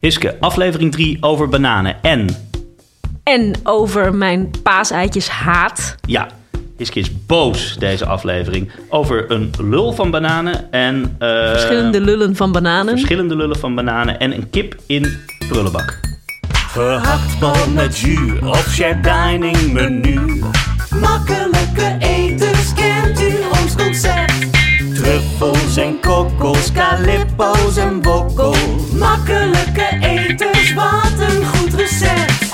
Hiske, aflevering 3 over bananen. En, En over mijn paaseitjes haat. ja, Hiske is boos deze aflevering over een lul van bananen en... eh, Verschillende lullen van bananen. verschillende lullen van bananen en een kip in prullenbak. Gehaktbal met jus of share dining menu. Makkelijke eters, kent u ons concept? Truffels en kokkels, calippo's en wokkel. Makkelijke eters, wat een goed recept.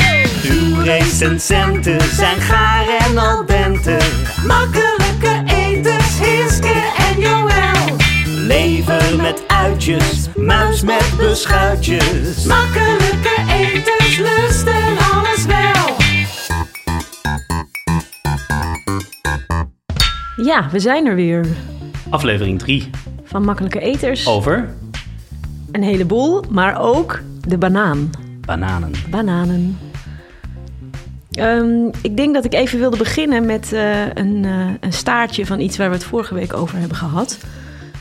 Uw recensenten zijn gaar en al dente. Makkelijke eters, Hiske en Joël. Lever met uitjes, muis met beschuitjes. Makkelijke eters, lusten alles wel. Ja, we zijn er weer. Aflevering 3 Van makkelijke eters. over Een heleboel, maar ook de banaan. bananen. Bananen. Ehm, ik denk dat ik even wilde beginnen met eh, een, eh, een staartje van iets waar we het vorige week over hebben gehad.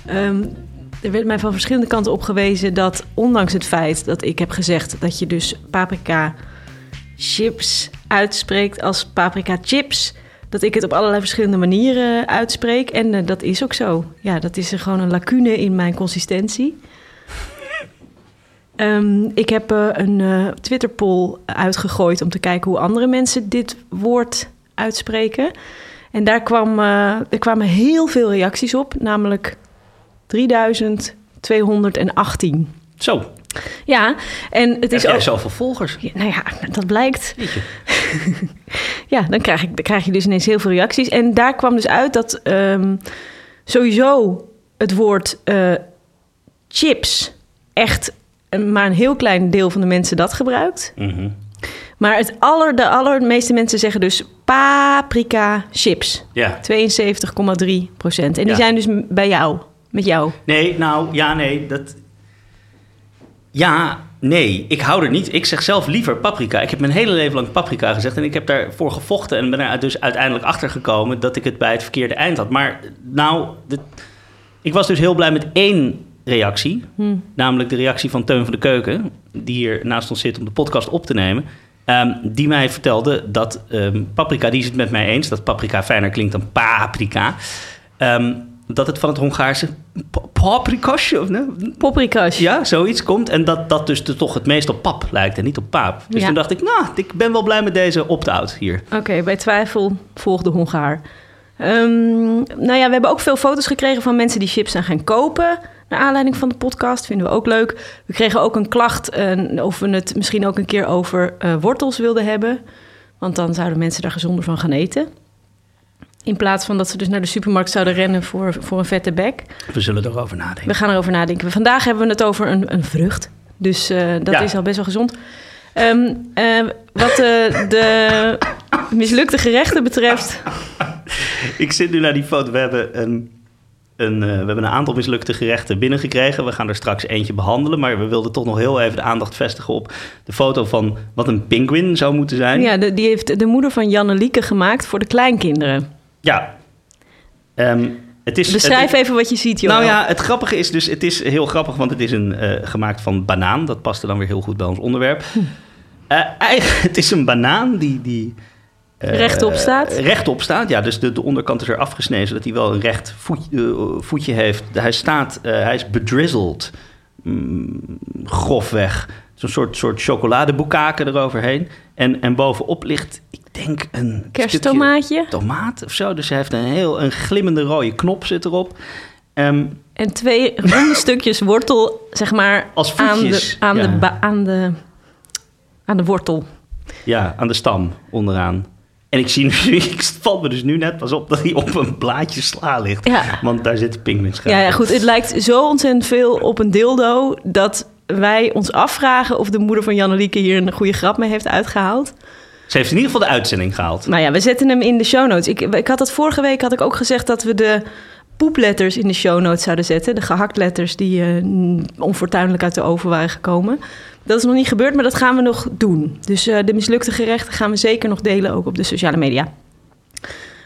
Ehm, er werd mij van verschillende kanten op gewezen dat, ondanks het feit dat ik heb gezegd dat je dus paprika chips uitspreekt als paprika chips, dat ik het op allerlei verschillende manieren uitspreek. En eh, dat is ook zo. Ja, dat is er gewoon een lacune in mijn consistentie. Ehm, ik heb eh, een eh, Twitter-poll uitgegooid om te kijken hoe andere mensen dit woord uitspreken. En daar kwam, er kwamen heel veel reacties op, namelijk 3218. Zo, Ja, en het is jij ook. zoveel volgers? Ja, nou ja, dat blijkt. Ja, dan krijg, ik, dan krijg je dus ineens heel veel reacties. En daar kwam dus uit dat ehm, sowieso het woord eh, chips echt maar een heel klein deel van de mensen dat gebruikt. Mhm. Maar het aller, de allermeeste mensen zeggen dus paprika chips. Ja. 72,3 procent. En die zijn dus bij jou, met jou. Nee, nou, ja, nee, dat... Ja, nee, ik hou er niet. Ik zeg zelf liever paprika. Ik heb mijn hele leven lang paprika gezegd en ik heb daarvoor gevochten en ben er dus uiteindelijk achter gekomen dat ik het bij het verkeerde eind had. Maar nou, ik was dus heel blij met één reactie, namelijk de reactie van Teun van de Keuken, die hier naast ons zit om de podcast op te nemen. ehm, die mij vertelde dat ehm, paprika, die is het met mij eens, dat paprika fijner klinkt dan paprika. Ehm, dat het van het Hongaarse pa- paprikasje, of nee? Paprika's. Ja, zoiets komt. En dat dat dus toch het meest op pap lijkt en niet op paap. Dus Ja. toen dacht ik, nou, ik ben wel blij met deze opt-out hier. Oké, bij twijfel volg de Hongaar. Ehm, nou ja, we hebben ook veel foto's gekregen van mensen die chips zijn gaan kopen. Naar aanleiding van de podcast, vinden we ook leuk. We kregen ook een klacht eh, of we het misschien ook een keer over eh, wortels wilden hebben. Want dan zouden mensen daar gezonder van gaan eten. In plaats van dat ze dus naar de supermarkt zouden rennen voor, voor een vette bek. We zullen erover nadenken. We gaan erover nadenken. Vandaag hebben we het over een, een vrucht. Dus eh, dat Ja. is al best wel gezond. Eh, wat eh, de mislukte gerechten betreft... Ik zit nu naar die foto. We hebben een, een, we hebben een aantal mislukte gerechten binnengekregen. We gaan er straks eentje behandelen. Maar we wilden toch nog heel even de aandacht vestigen op de foto van wat een pinguïn zou moeten zijn. Ja, de, die heeft de moeder van Jannelieke gemaakt voor de kleinkinderen. Ja. Ehm, het is, Beschrijf het- even wat je ziet, joh. Nou ja, het grappige is dus, het is heel grappig, want het is een, eh, gemaakt van banaan. Dat paste dan weer heel goed bij ons onderwerp. Eh, eigenlijk, het is een banaan die... die eh, Rechtop staat? rechtop staat, ja. Dus de, de onderkant is er afgesneden, zodat hij wel een recht voet, eh, voetje heeft. Hij staat, eh, hij is bedrizzled, mm, grofweg. Zo'n soort, soort chocoladeboekaken eroverheen. En, en bovenop ligt, ik denk, een Kersttomaatje. tomaat of zo. Dus hij heeft een heel een glimmende rode knop zit erop. Ehm, En twee ronde stukjes wortel, zeg maar, Als aan, de, voetjes, aan, ja. de, aan, de, aan de wortel. Ja, aan de stam onderaan. En ik zie nu, het valt me dus nu net pas op dat hij op een blaadje sla ligt. Ja. Want daar zitten pinguïns Ja, ja, goed. Het lijkt zo ontzettend veel op een dildo... dat wij ons afvragen of de moeder van Jannelieke hier een goede grap mee heeft uitgehaald. Ze heeft in ieder geval de uitzending gehaald. Nou ja, we zetten hem in de show notes. Ik, ik had het vorige week had ik ook gezegd dat we de poepletters in de show notes zouden zetten. De gehaktletters die eh, onfortuinlijk uit de oven waren gekomen. Dat is nog niet gebeurd, maar dat gaan we nog doen. Dus eh, de mislukte gerechten gaan we zeker nog delen, ook op de sociale media.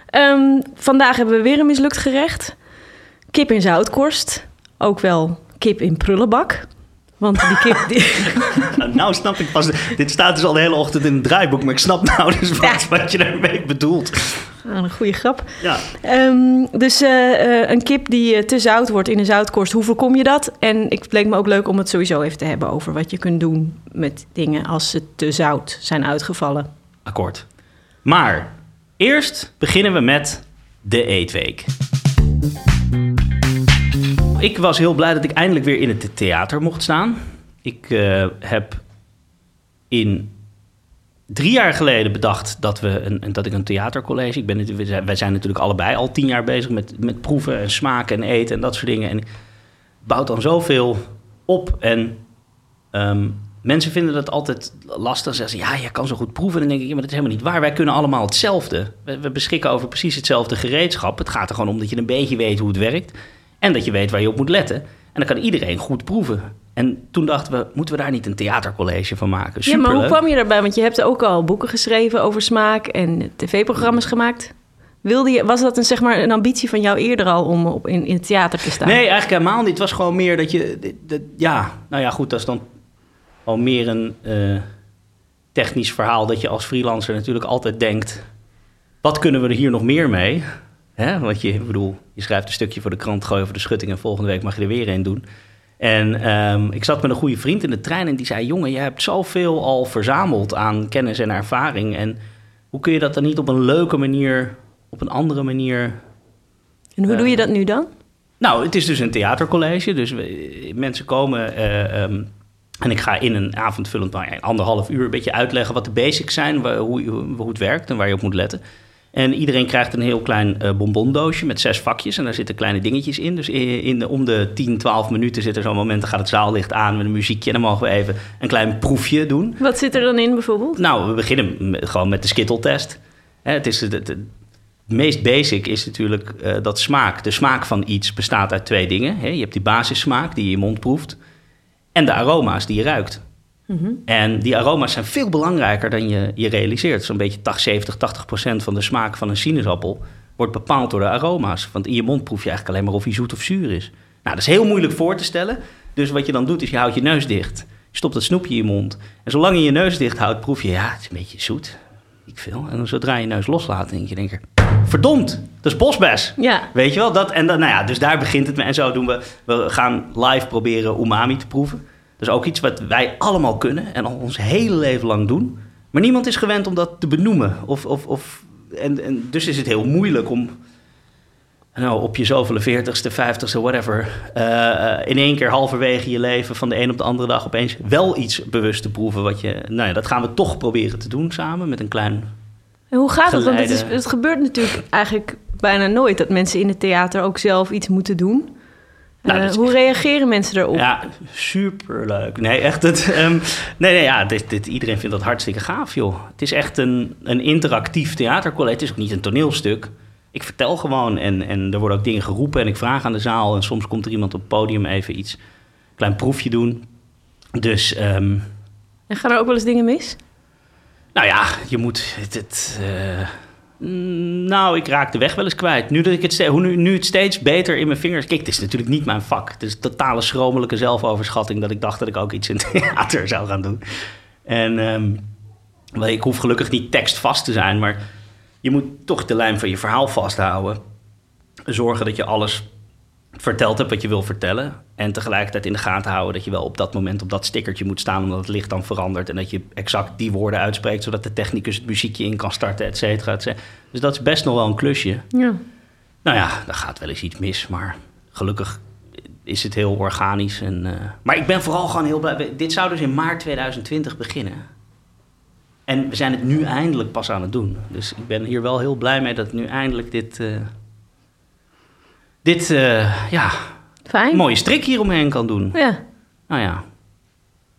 Ehm, vandaag hebben we weer een mislukt gerecht. Kip in zoutkorst. Ook wel kip in prullenbak. Want die kip... Die... Nou, nou snap ik pas. Dit staat dus al de hele ochtend in het draaiboek, maar ik snap nou dus wat, wat je daarmee bedoelt. Ah, een goede grap. Ja. Ehm, dus eh, eh, een kip die eh, te zout wordt in een zoutkorst, hoe voorkom je dat? En het leek me ook leuk om het sowieso even te hebben over wat je kunt doen met dingen als ze te zout zijn uitgevallen. Akkoord. Maar eerst beginnen we met de eetweek. Ik was heel blij dat ik eindelijk weer in het theater mocht staan. Ik eh, heb in drie jaar geleden bedacht dat, we een, dat ik een theatercollege... Ik ben, wij zijn natuurlijk allebei al tien jaar bezig met, met proeven en smaken en eten en dat soort dingen. En het bouwt dan zoveel op en Ehm, mensen vinden dat altijd lastig. Ze zeggen, ja, je kan zo goed proeven. Dan denk ik, ja, maar dat is helemaal niet waar. Wij kunnen allemaal hetzelfde. We, we beschikken over precies hetzelfde gereedschap. Het gaat er gewoon om dat je een beetje weet hoe het werkt. En dat je weet waar je op moet letten. En dan kan iedereen goed proeven. En toen dachten we, moeten we daar niet een theatercollege van maken? Ja, maar hoe Superleuk. kwam je daarbij? Want je hebt ook al boeken geschreven over smaak en tv-programma's gemaakt. Wilde je, was dat een, zeg maar, een ambitie van jou eerder al om op, in, in het theater te staan? Nee, eigenlijk helemaal niet. Het was gewoon meer dat je... ja, nou ja, goed, dat is dan al meer een eh, technisch verhaal... dat je als freelancer natuurlijk altijd denkt... wat kunnen we er hier nog meer mee? Hè? Want je, bedoel, je schrijft een stukje voor de krant... gooi over de schutting en volgende week mag je er weer een doen. En ehm, ik zat met een goede vriend in de trein en die zei... jongen, je hebt zoveel al verzameld aan kennis en ervaring... en hoe kun je dat dan niet op een leuke manier... op een andere manier En hoe doe je dat nu dan? nou, het is dus een theatercollege. Dus we- mensen komen eh, ehm, en ik ga in een avondvullend nou anderhalf uur een beetje uitleggen wat de basics zijn, hoe, hoe het werkt en waar je op moet letten. En iedereen krijgt een heel klein eh, bonbondoosje met zes vakjes en daar zitten kleine dingetjes in. Dus in, om de 10, 12 minuten zit er zo'n moment, dan gaat het zaallicht aan met een muziekje en dan mogen we even een klein proefje doen. Wat zit er dan in bijvoorbeeld? Nou, we beginnen met- gewoon met de skitteltest. Het is het, het, het meest basic is natuurlijk eh, dat smaak. De smaak van iets bestaat uit twee dingen. Hè. Je hebt die basissmaak die je in je mond proeft. En de aroma's die je ruikt. En die aroma's zijn veel belangrijker dan je, je realiseert. Zo'n beetje 80, 70, 80 procent van de smaak van een sinaasappel wordt bepaald door de aroma's. Want in je mond proef je eigenlijk alleen maar of hij zoet of zuur is. Nou, dat is heel moeilijk voor te stellen. Dus wat je dan doet, is je houdt je neus dicht. Je stopt dat snoepje in je mond. En zolang je je neus dicht houdt, proef je, ja, het is een beetje zoet. Ik veel. En dan zodra je je neus loslaat, denk je, denk je verdomd, dat is bosbes. Ja, Weet je wel? Dat, en dan, nou ja, dus daar begint het mee. En zo doen we. We gaan live proberen umami te proeven. Is ook iets wat wij allemaal kunnen en al ons hele leven lang doen. Maar niemand is gewend om dat te benoemen. Of, of, of, en, en dus is het heel moeilijk om nou, op je zoveel veertigste, vijftigste, whatever... eh, eh, in één keer halverwege je leven van de een op de andere dag... opeens wel iets bewust te proeven. Wat je, nou ja, dat gaan we toch proberen te doen samen met een klein en hoe gaat het? Want het, is, het gebeurt natuurlijk eigenlijk bijna nooit dat mensen in het theater ook zelf iets moeten doen. Nou, Eh, hoe reageren mensen daarop? Ja, superleuk. Nee, echt. Het, ehm, nee, nee, ja, dit, dit, iedereen vindt dat hartstikke gaaf, joh. Het is echt een, een interactief theatercollege. Het is ook niet een toneelstuk. Ik vertel gewoon en, en er worden ook dingen geroepen en ik vraag aan de zaal. En soms komt er iemand op het podium even iets, een klein proefje doen. Dus, ehm, En gaan er ook wel eens dingen mis? nou ja, je moet het... het eh, nou, ik raak de weg wel eens kwijt. Nu, dat ik het, hoe nu, nu het steeds beter in mijn vingers... Kijk, het is natuurlijk niet mijn vak. Het is totale schromelijke zelfoverschatting... dat ik dacht dat ik ook iets in theater zou gaan doen. En wel, ik hoef gelukkig niet tekstvast te zijn... maar je moet toch de lijn van je verhaal vasthouden. Zorgen dat je alles verteld hebt wat je wil vertellen. En tegelijkertijd in de gaten houden dat je wel op dat moment op dat stickertje moet staan, omdat het licht dan verandert. En dat je exact die woorden uitspreekt, zodat de technicus het muziekje in kan starten, et cetera. et cetera. Dus dat is best nog wel een klusje. Ja. Nou ja, daar gaat wel eens iets mis, maar gelukkig is het heel organisch. En, eh, maar ik ben vooral gewoon heel blij. Dit zou dus in maart 2020 beginnen. En we zijn het nu eindelijk pas aan het doen. Dus ik ben hier wel heel blij mee dat nu eindelijk dit, eh, dit eh, ja, Fijn. mooie strik hieromheen kan doen. Ja. Nou ja,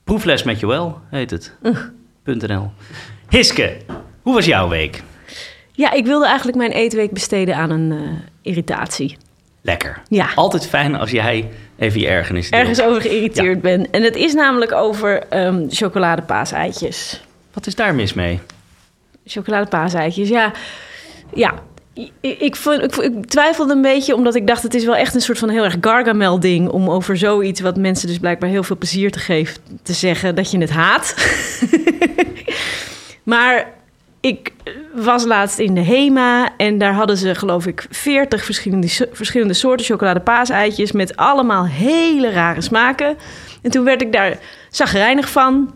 proefles met Joël heet het. .nl. Hiske, hoe was jouw week? ja, ik wilde eigenlijk mijn eetweek besteden aan een eh, irritatie. Lekker. Ja. Altijd fijn als jij even je ergernis deelt. Ergens over geïrriteerd ben. En het is namelijk over ehm chocoladepaaseitjes. Wat is daar mis mee? Chocoladepaaseitjes, ja. Ja, Ik, ik, ik, twijfelde een beetje, omdat ik dacht... het is wel echt een soort van heel erg Gargamel-ding... om over zoiets wat mensen dus blijkbaar heel veel plezier te geven... te zeggen dat je het haat. maar ik was laatst in de HEMA... en daar hadden ze, geloof ik, 40 verschillende, verschillende soorten chocolade-paaseitjes... met allemaal hele rare smaken. En toen werd ik daar zagrijnig van...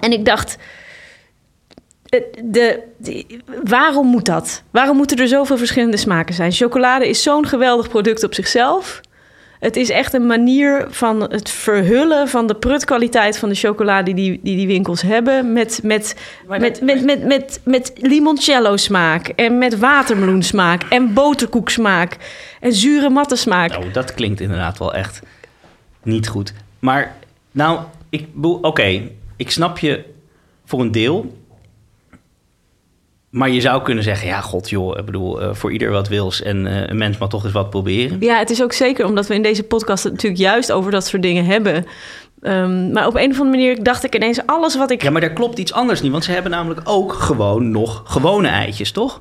En ik dacht, de, de- waarom moet dat? Waarom moeten er zoveel verschillende smaken zijn? Chocolade is zo'n geweldig product op zichzelf. Het is echt een manier van het verhullen van de prutkwaliteit van de chocolade die die, die winkels hebben. Met, met, met, met, met, met, met limoncello smaak en met watermeloen smaak en boterkoek smaak en zure matte smaak. Nou, dat klinkt inderdaad wel echt niet goed. Maar, nou, ik oké, ik snap je voor een deel. Maar je zou kunnen zeggen, ja, god joh, ik bedoel, eh, voor ieder wat wils en eh, een mens mag toch eens wat proberen. Ja, het is ook zeker omdat we in deze podcast het natuurlijk juist over dat soort dingen hebben. Ehm, maar op een of andere manier dacht ik ineens alles wat ik. Ja, maar daar klopt iets anders niet, want ze hebben namelijk ook gewoon nog gewone eitjes, toch?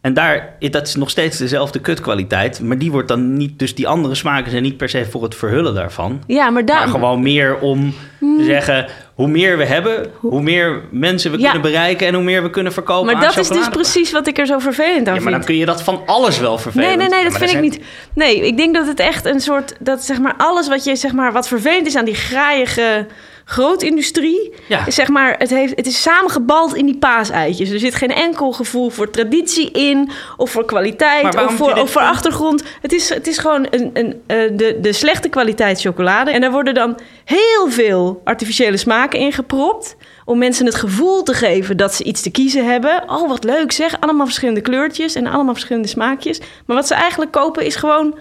En daar, dat is nog steeds dezelfde kutkwaliteit, maar die wordt dan niet, dus die andere smaken zijn niet per se voor het verhullen daarvan. Ja, maar daar. Maar gewoon meer om te zeggen, hoe meer we hebben, hoe meer mensen we Ja. kunnen bereiken en hoe meer we kunnen verkopen Maar aan dat is dus precies wat ik er zo vervelend aan Ja, maar dan kun je dat van alles wel vervelend. Nee, nee, nee, Ja, dat vind ik zijn- niet. Nee, ik denk dat het echt een soort. Dat zeg maar alles wat je zeg maar. Wat vervelend is aan die graaiige grootindustrie. Ja. Is zeg maar. Het, heeft, het is samengebald in die paaseitjes. Er zit geen enkel gevoel voor traditie in. Of voor kwaliteit. Of voor, of achtergrond. Het is, het is gewoon een, een, eh, de, de slechte kwaliteit chocolade. En daar worden dan heel veel artificiële smaken in gepropt. Om mensen het gevoel te geven dat ze iets te kiezen hebben. Oh, wat leuk zeg. Allemaal verschillende kleurtjes en allemaal verschillende smaakjes. Maar wat ze eigenlijk kopen is gewoon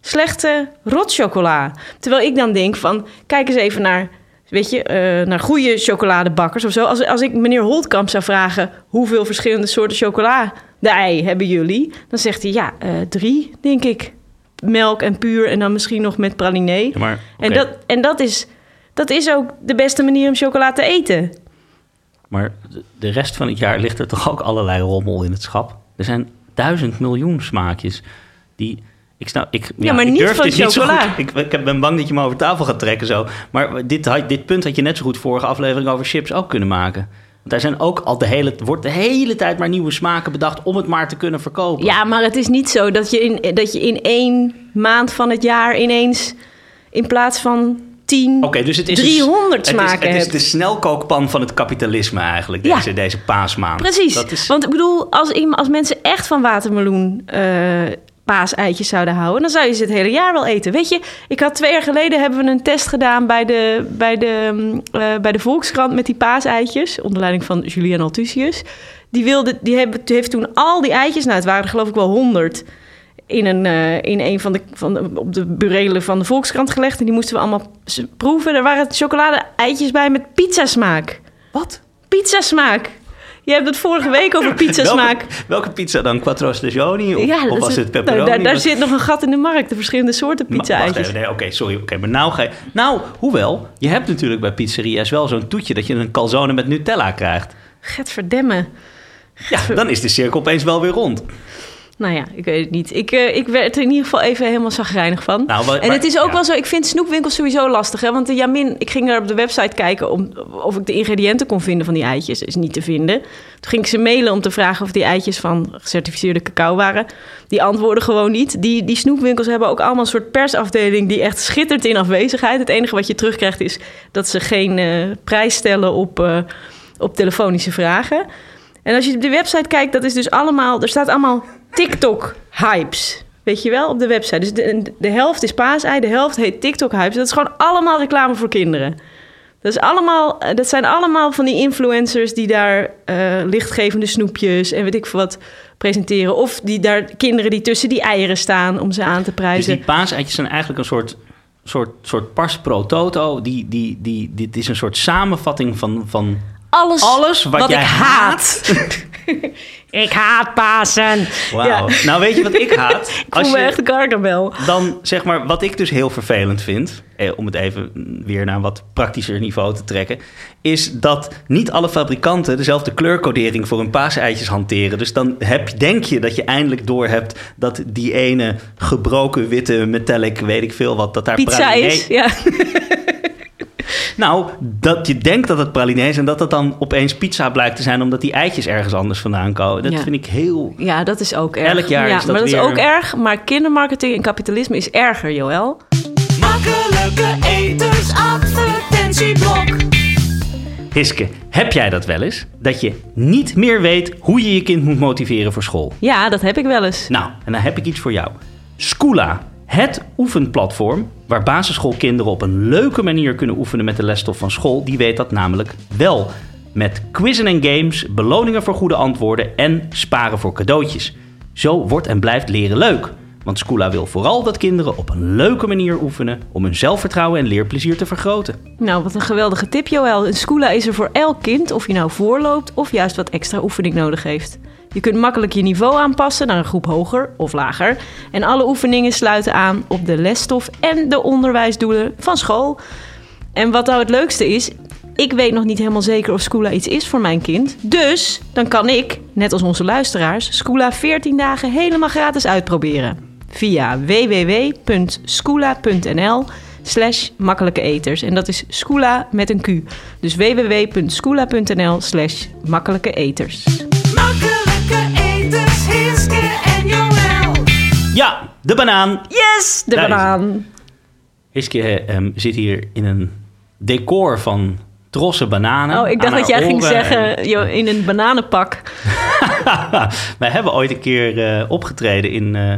slechte rotchocola. Terwijl ik dan denk van, kijk eens even naar, weet je, eh, naar goede chocoladebakkers of zo. Als, als ik meneer Holtkamp zou vragen, hoeveel verschillende soorten chocola de ei hebben jullie? Dan zegt hij, ja, eh, drie, denk ik. Melk en puur en dan misschien nog met praliné. Ja, maar, En, dat, en dat, is, dat is ook de beste manier om chocola te eten. maar de- de rest van het jaar ligt er toch ook allerlei rommel in het schap. Er zijn duizend miljoen smaakjes die... Ik snap, ik, ja, maar ik niet durf van niet chocola. goed. Ik, ik ben bang dat je me over tafel gaat trekken zo. Maar dit, dit punt had je net zo goed vorige aflevering over chips ook kunnen maken. Want daar zijn ook al de hele, wordt de hele tijd maar nieuwe smaken bedacht om het maar te kunnen verkopen. Ja, maar het is niet zo dat je in, dat je in één maand van het jaar ineens in plaats van 10, Oké, dus het is 300 het is, smaken het is hebt. de snelkookpan van het kapitalisme eigenlijk, Ja. deze, deze paasmaand. Precies. Dat is, Want ik bedoel, als, als mensen echt van watermeloen eh, paaseitjes zouden houden, dan zou je ze het hele jaar wel eten. Weet je, ik had twee jaar geleden hebben we een test gedaan bij de, bij de, mm, eh, bij de Volkskrant met die paaseitjes, onder leiding van Julian Altusius. Die, wilde, die, hebben, die heeft toen al die eitjes, nou het waren er geloof ik wel honderd, in een, eh, in een van de, van de, op de burelen van de Volkskrant gelegd. En die moesten we allemaal proeven. Er waren chocolade-eitjes bij met pizzasmaak. Wat? Pizzasmaak. Je hebt het vorige week over pizzasmaak. Welke, welke pizza dan? Quattro stagioni? Of, Ja, of dat was het pepperoni? Nou, daar, daar Wat- zit nog een gat in de markt. De verschillende soorten even, nee, oké, sorry. Oké, maar nou ga je... Nou, hoewel, je hebt natuurlijk bij pizzeria's wel zo'n toetje... dat je een calzone met Nutella krijgt. Get verdemmen. Ja, dan is de cirkel opeens wel weer rond. Nou ja, ik weet het niet. Ik, eh, ik werd er in ieder geval even helemaal zagrijnig van. Nou, en het is ook ja. wel zo, ik vind snoepwinkels sowieso lastig. Hè? Want de Jamin, ik ging daar op de website kijken om, of ik de ingrediënten kon vinden van die eitjes. is niet te vinden. Toen ging ik ze mailen om te vragen of die eitjes van gecertificeerde cacao waren. Die antwoorden gewoon niet. Die, die snoepwinkels hebben ook allemaal een soort persafdeling die echt schittert in afwezigheid. Het enige wat je terugkrijgt is dat ze geen eh, prijs stellen op, eh, op telefonische vragen. En als je op de website kijkt, dat is dus allemaal... Er staat allemaal TikTok-hypes. Weet je wel, op de website. Dus de, de helft is paasei, de helft heet TikTok-hypes. Dat is gewoon allemaal reclame voor kinderen. Dat, is allemaal, eh, dat zijn allemaal van die influencers die daar eh, lichtgevende snoepjes en weet ik veel wat presenteren. Of die daar kinderen die tussen die eieren staan om ze aan te Dus prijzen. die paaseitjes zijn eigenlijk een soort, soort, soort pars pro toto. Die, die, die, dit is een soort samenvatting van, van alles, alles wat, wat jij ik haat. Ik haat Pasen. Wauw. Ja. Nou, weet je wat ik haat? Ik voel me echt gargamel. dan zeg maar, wat ik dus heel vervelend vind, eh, om het even weer naar een wat praktischer niveau te trekken, is dat niet alle fabrikanten dezelfde kleurcodering voor hun paaseitjes hanteren. Dus dan heb, denk je dat je eindelijk door hebt dat die ene gebroken witte metallic, weet ik veel wat, dat daar Pizza praline- is. Ja. Nou, dat je denkt dat het praline is en dat het dan opeens pizza blijkt te zijn omdat die eitjes ergens anders vandaan komen. Dat Ja. vind ik heel. ja, dat is ook erg. Elk jaar ja, is dat maar dat weer- is ook erg. Maar kindermarketing en kapitalisme is erger, Joël. Makkelijke etensadvertentieblok. Hiske, heb jij dat wel eens? Dat je niet meer weet hoe je je kind moet motiveren voor school? Ja, dat heb ik wel eens. Nou, en dan heb ik iets voor jou. Schoola, het oefenplatform waar basisschoolkinderen op een leuke manier kunnen oefenen met de lesstof van school, die weet dat namelijk wel. Met quizzen en games, beloningen voor goede antwoorden en sparen voor cadeautjes. Zo wordt en blijft leren leuk. Want Schoola wil vooral dat kinderen op een leuke manier oefenen om hun zelfvertrouwen en leerplezier te vergroten. Nou, wat een geweldige tip, Joël. Scoola is er voor elk kind, of je nou voorloopt of juist wat extra oefening nodig heeft. Je kunt makkelijk je niveau aanpassen naar een groep hoger of lager. En alle oefeningen sluiten aan op de lesstof en de onderwijsdoelen van school. En wat nou het leukste is, ik weet nog niet helemaal zeker of Scoola iets is voor mijn kind. Dus dan kan ik, net als onze luisteraars, Scoola 14 dagen helemaal gratis uitproberen. Via www.scoola.nl slash makkelijke eters. En dat is Scoola met een Q. Dus www.scoola.nl slash makkelijke eters. Makkelijke Ja, de banaan. Yes, de Daar banaan. Hiske ehm, zit hier in een decor van trossen bananen. Oh, ik dacht dat jij ging en- zeggen in een bananenpak. Wij hebben ooit een keer eh, opgetreden in eh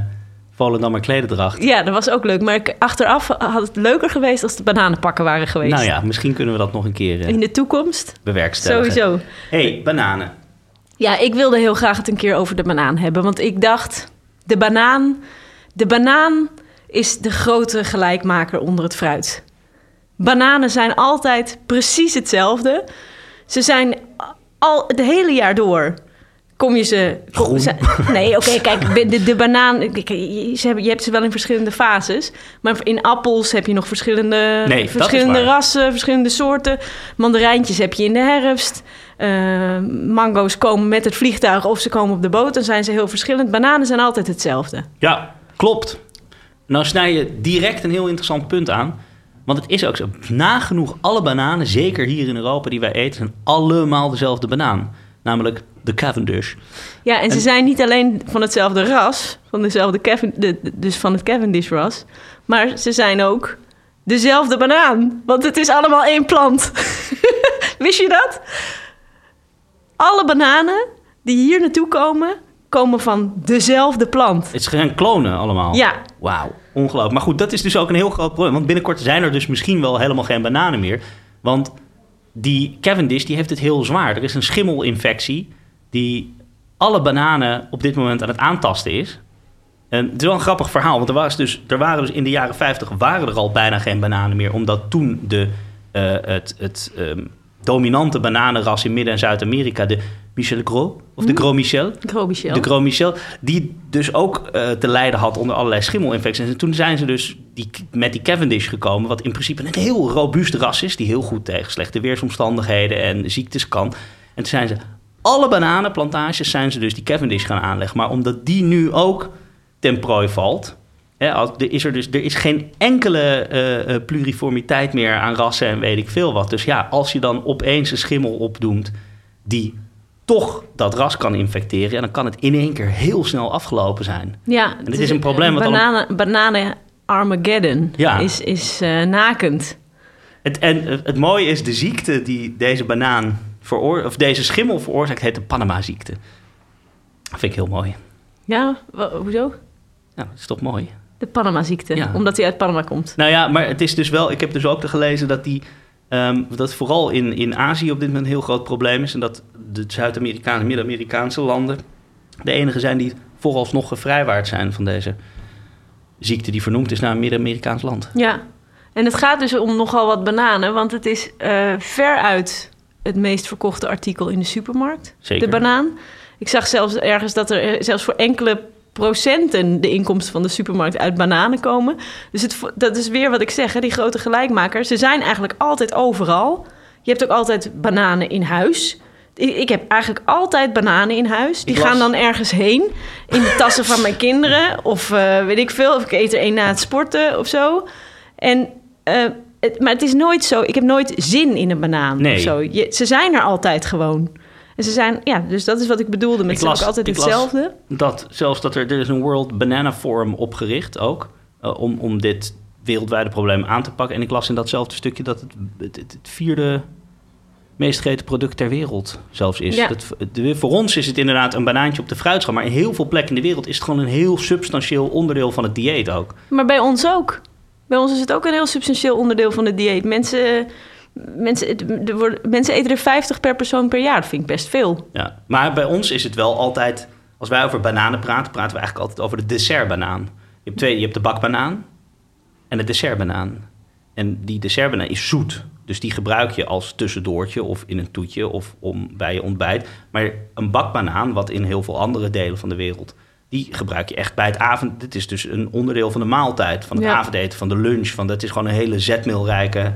Volendammer Klededracht. Ja, dat was ook leuk. Maar ik- achteraf had het leuker geweest als de bananenpakken waren geweest. Nou ja, misschien kunnen we dat nog een keer eh, In de toekomst? bewerkstelligen. Sowieso. hey, bananen. Ja, ik wilde heel graag het een keer over de banaan hebben. Want ik dacht, de banaan, de banaan is de grote gelijkmaker onder het fruit. Bananen zijn altijd precies hetzelfde. Ze zijn al het hele jaar door. Kom je ze. kom- Groen. ze- nee, oké, kijk, de, de banaan. Je, ze hebben, je hebt ze wel in verschillende fases. Maar in appels heb je nog verschillende, Nee, verschillende rassen, verschillende soorten. Mandarijntjes heb je in de herfst. Eh, mango's komen met het vliegtuig of ze komen op de boot. Dan zijn ze heel verschillend. Bananen zijn altijd hetzelfde. Ja, klopt. Nou snij je direct een heel interessant punt aan. Want het is ook zo. Nagenoeg alle bananen, zeker hier in Europa die wij eten, zijn allemaal dezelfde banaan. Namelijk de Cavendish. Ja, en ze zijn niet alleen van hetzelfde ras, van dezelfde Kevin, de, de- dus van het Cavendish-ras, maar ze zijn ook dezelfde banaan. Want het is allemaal één plant. Wist je dat? Alle bananen die hier naartoe komen, komen van dezelfde plant. Het zijn klonen allemaal. Ja, Wauw, ongelooflijk. Maar goed, dat is dus ook een heel groot probleem. Want binnenkort zijn er dus misschien wel helemaal geen bananen meer. Want die Cavendish die heeft het heel zwaar. Er is een schimmelinfectie die alle bananen op dit moment aan het aantasten is. En het is wel een grappig verhaal, want er, was dus, er waren dus in de jaren 50 waren er al bijna geen bananen meer, omdat toen de, eh, het, het ehm, dominante bananenras in Midden- en Zuid-Amerika, de Michel Gros, of de Gros Michel, Gros Michel. de Gros Michel, die dus ook eh, te lijden had onder allerlei schimmelinfecties. En toen zijn ze dus die, met die Cavendish gekomen, wat in principe een heel robuust ras is, die heel goed tegen slechte weersomstandigheden en ziektes kan. En toen zijn ze alle bananenplantages zijn ze dus die Cavendish gaan aanleggen. Maar omdat die nu ook ten prooi valt, hè, als- er is er dus er is geen enkele eh, eh, pluriformiteit meer aan rassen en weet ik veel wat. Dus ja, als je dan opeens een schimmel opdoemt die toch dat ras kan infecteren, dan kan het in één keer heel snel afgelopen zijn. Ja, dit is een probleem wat al- Bananen, bananen Armageddon Ja. is, is eh, nakend. Het, en het mooie is, de ziekte die deze banaan veroor, of deze schimmel veroorzaakt, heet de Panama-ziekte. Dat vind ik heel mooi. Ja, hoezo? Ja, dat is toch mooi? De Panama-ziekte, Ja. omdat hij uit Panama komt. Nou ja, maar het is dus wel. Ik heb dus ook gelezen dat die. ehm, dat vooral in, in Azië op dit moment een heel groot probleem is. En dat de Zuid-Amerikaanse, Midden-Amerikaanse landen. de enige zijn die vooralsnog gevrijwaard zijn van deze ziekte. die vernoemd is naar een Midden-Amerikaans land. Ja, en het gaat dus om nogal wat bananen, want het is eh veruit het meest verkochte artikel in de supermarkt. Zeker. De banaan. Ik zag zelfs ergens dat er zelfs voor enkele procenten de inkomsten van de supermarkt uit bananen komen. Dus het, dat is weer wat ik zeg, hè, die grote gelijkmakers. Ze zijn eigenlijk altijd overal. Je hebt ook altijd bananen in huis. Ik, heb eigenlijk altijd bananen in huis. Die gaan dan ergens heen in de tassen van mijn kinderen. Of eh, weet ik veel. Of ik eet er één na het sporten of zo. En, eh, het, maar het is nooit zo. Ik heb nooit zin in een banaan Nee. of zo. Je, ze zijn er altijd gewoon. En ze zijn, ja, dus dat is wat ik bedoelde met Ik las- ook altijd ik hetzelfde. Dat zelfs dat er, er is een World Banana Forum opgericht ook. eh, om, om dit wereldwijde probleem aan te pakken. En ik las in datzelfde stukje dat het het, het, het vierde meest gegeten product ter wereld zelfs is. Ja. Dat, de, voor ons is het inderdaad een banaantje op de fruitschaal. Maar in heel veel plekken in de wereld is het gewoon een heel substantieel onderdeel van het dieet ook. Maar bij ons ook. Bij ons is het ook een heel substantieel onderdeel van het dieet. Mensen, mensen, worden, mensen eten er 50 per persoon per jaar. Dat vind ik best veel. Ja. Maar bij ons is het wel altijd... Als wij over bananen praten, praten we eigenlijk altijd over de dessertbanaan. Je hebt, twee, je hebt de bakbanaan en de dessertbanaan. En die dessertbanaan is zoet. Dus die gebruik je als tussendoortje of in een toetje of om, bij je ontbijt. Maar een bakbanaan, wat in heel veel andere delen van de wereld... die gebruik je echt bij het avond... Dit is dus een onderdeel van de maaltijd, van het Ja. avondeten, van de lunch. Van, dat is gewoon een hele zetmeelrijke...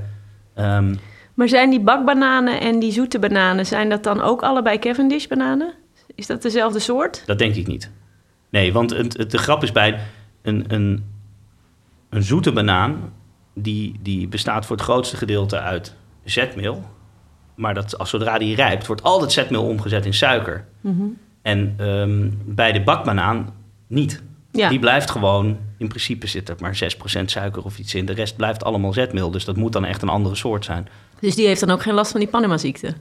ehm, Maar zijn die bakbananen en die zoete bananen... zijn dat dan ook allebei Cavendish bananen? Is dat dezelfde soort? Dat denk ik niet. Nee, want het, het- de grap is bij een, een, een zoete banaan... Die, die bestaat voor het grootste gedeelte uit zetmeel. Maar dat, als zodra die rijpt, wordt al dat zetmeel omgezet in suiker. Mhm. En ehm, bij de bakbanaan niet. Ja. Die blijft gewoon, in principe zit er maar 6% suiker of iets in. De rest blijft allemaal zetmeel. Dus dat moet dan echt een andere soort zijn. Dus die heeft dan ook geen last van die Panama-ziekte?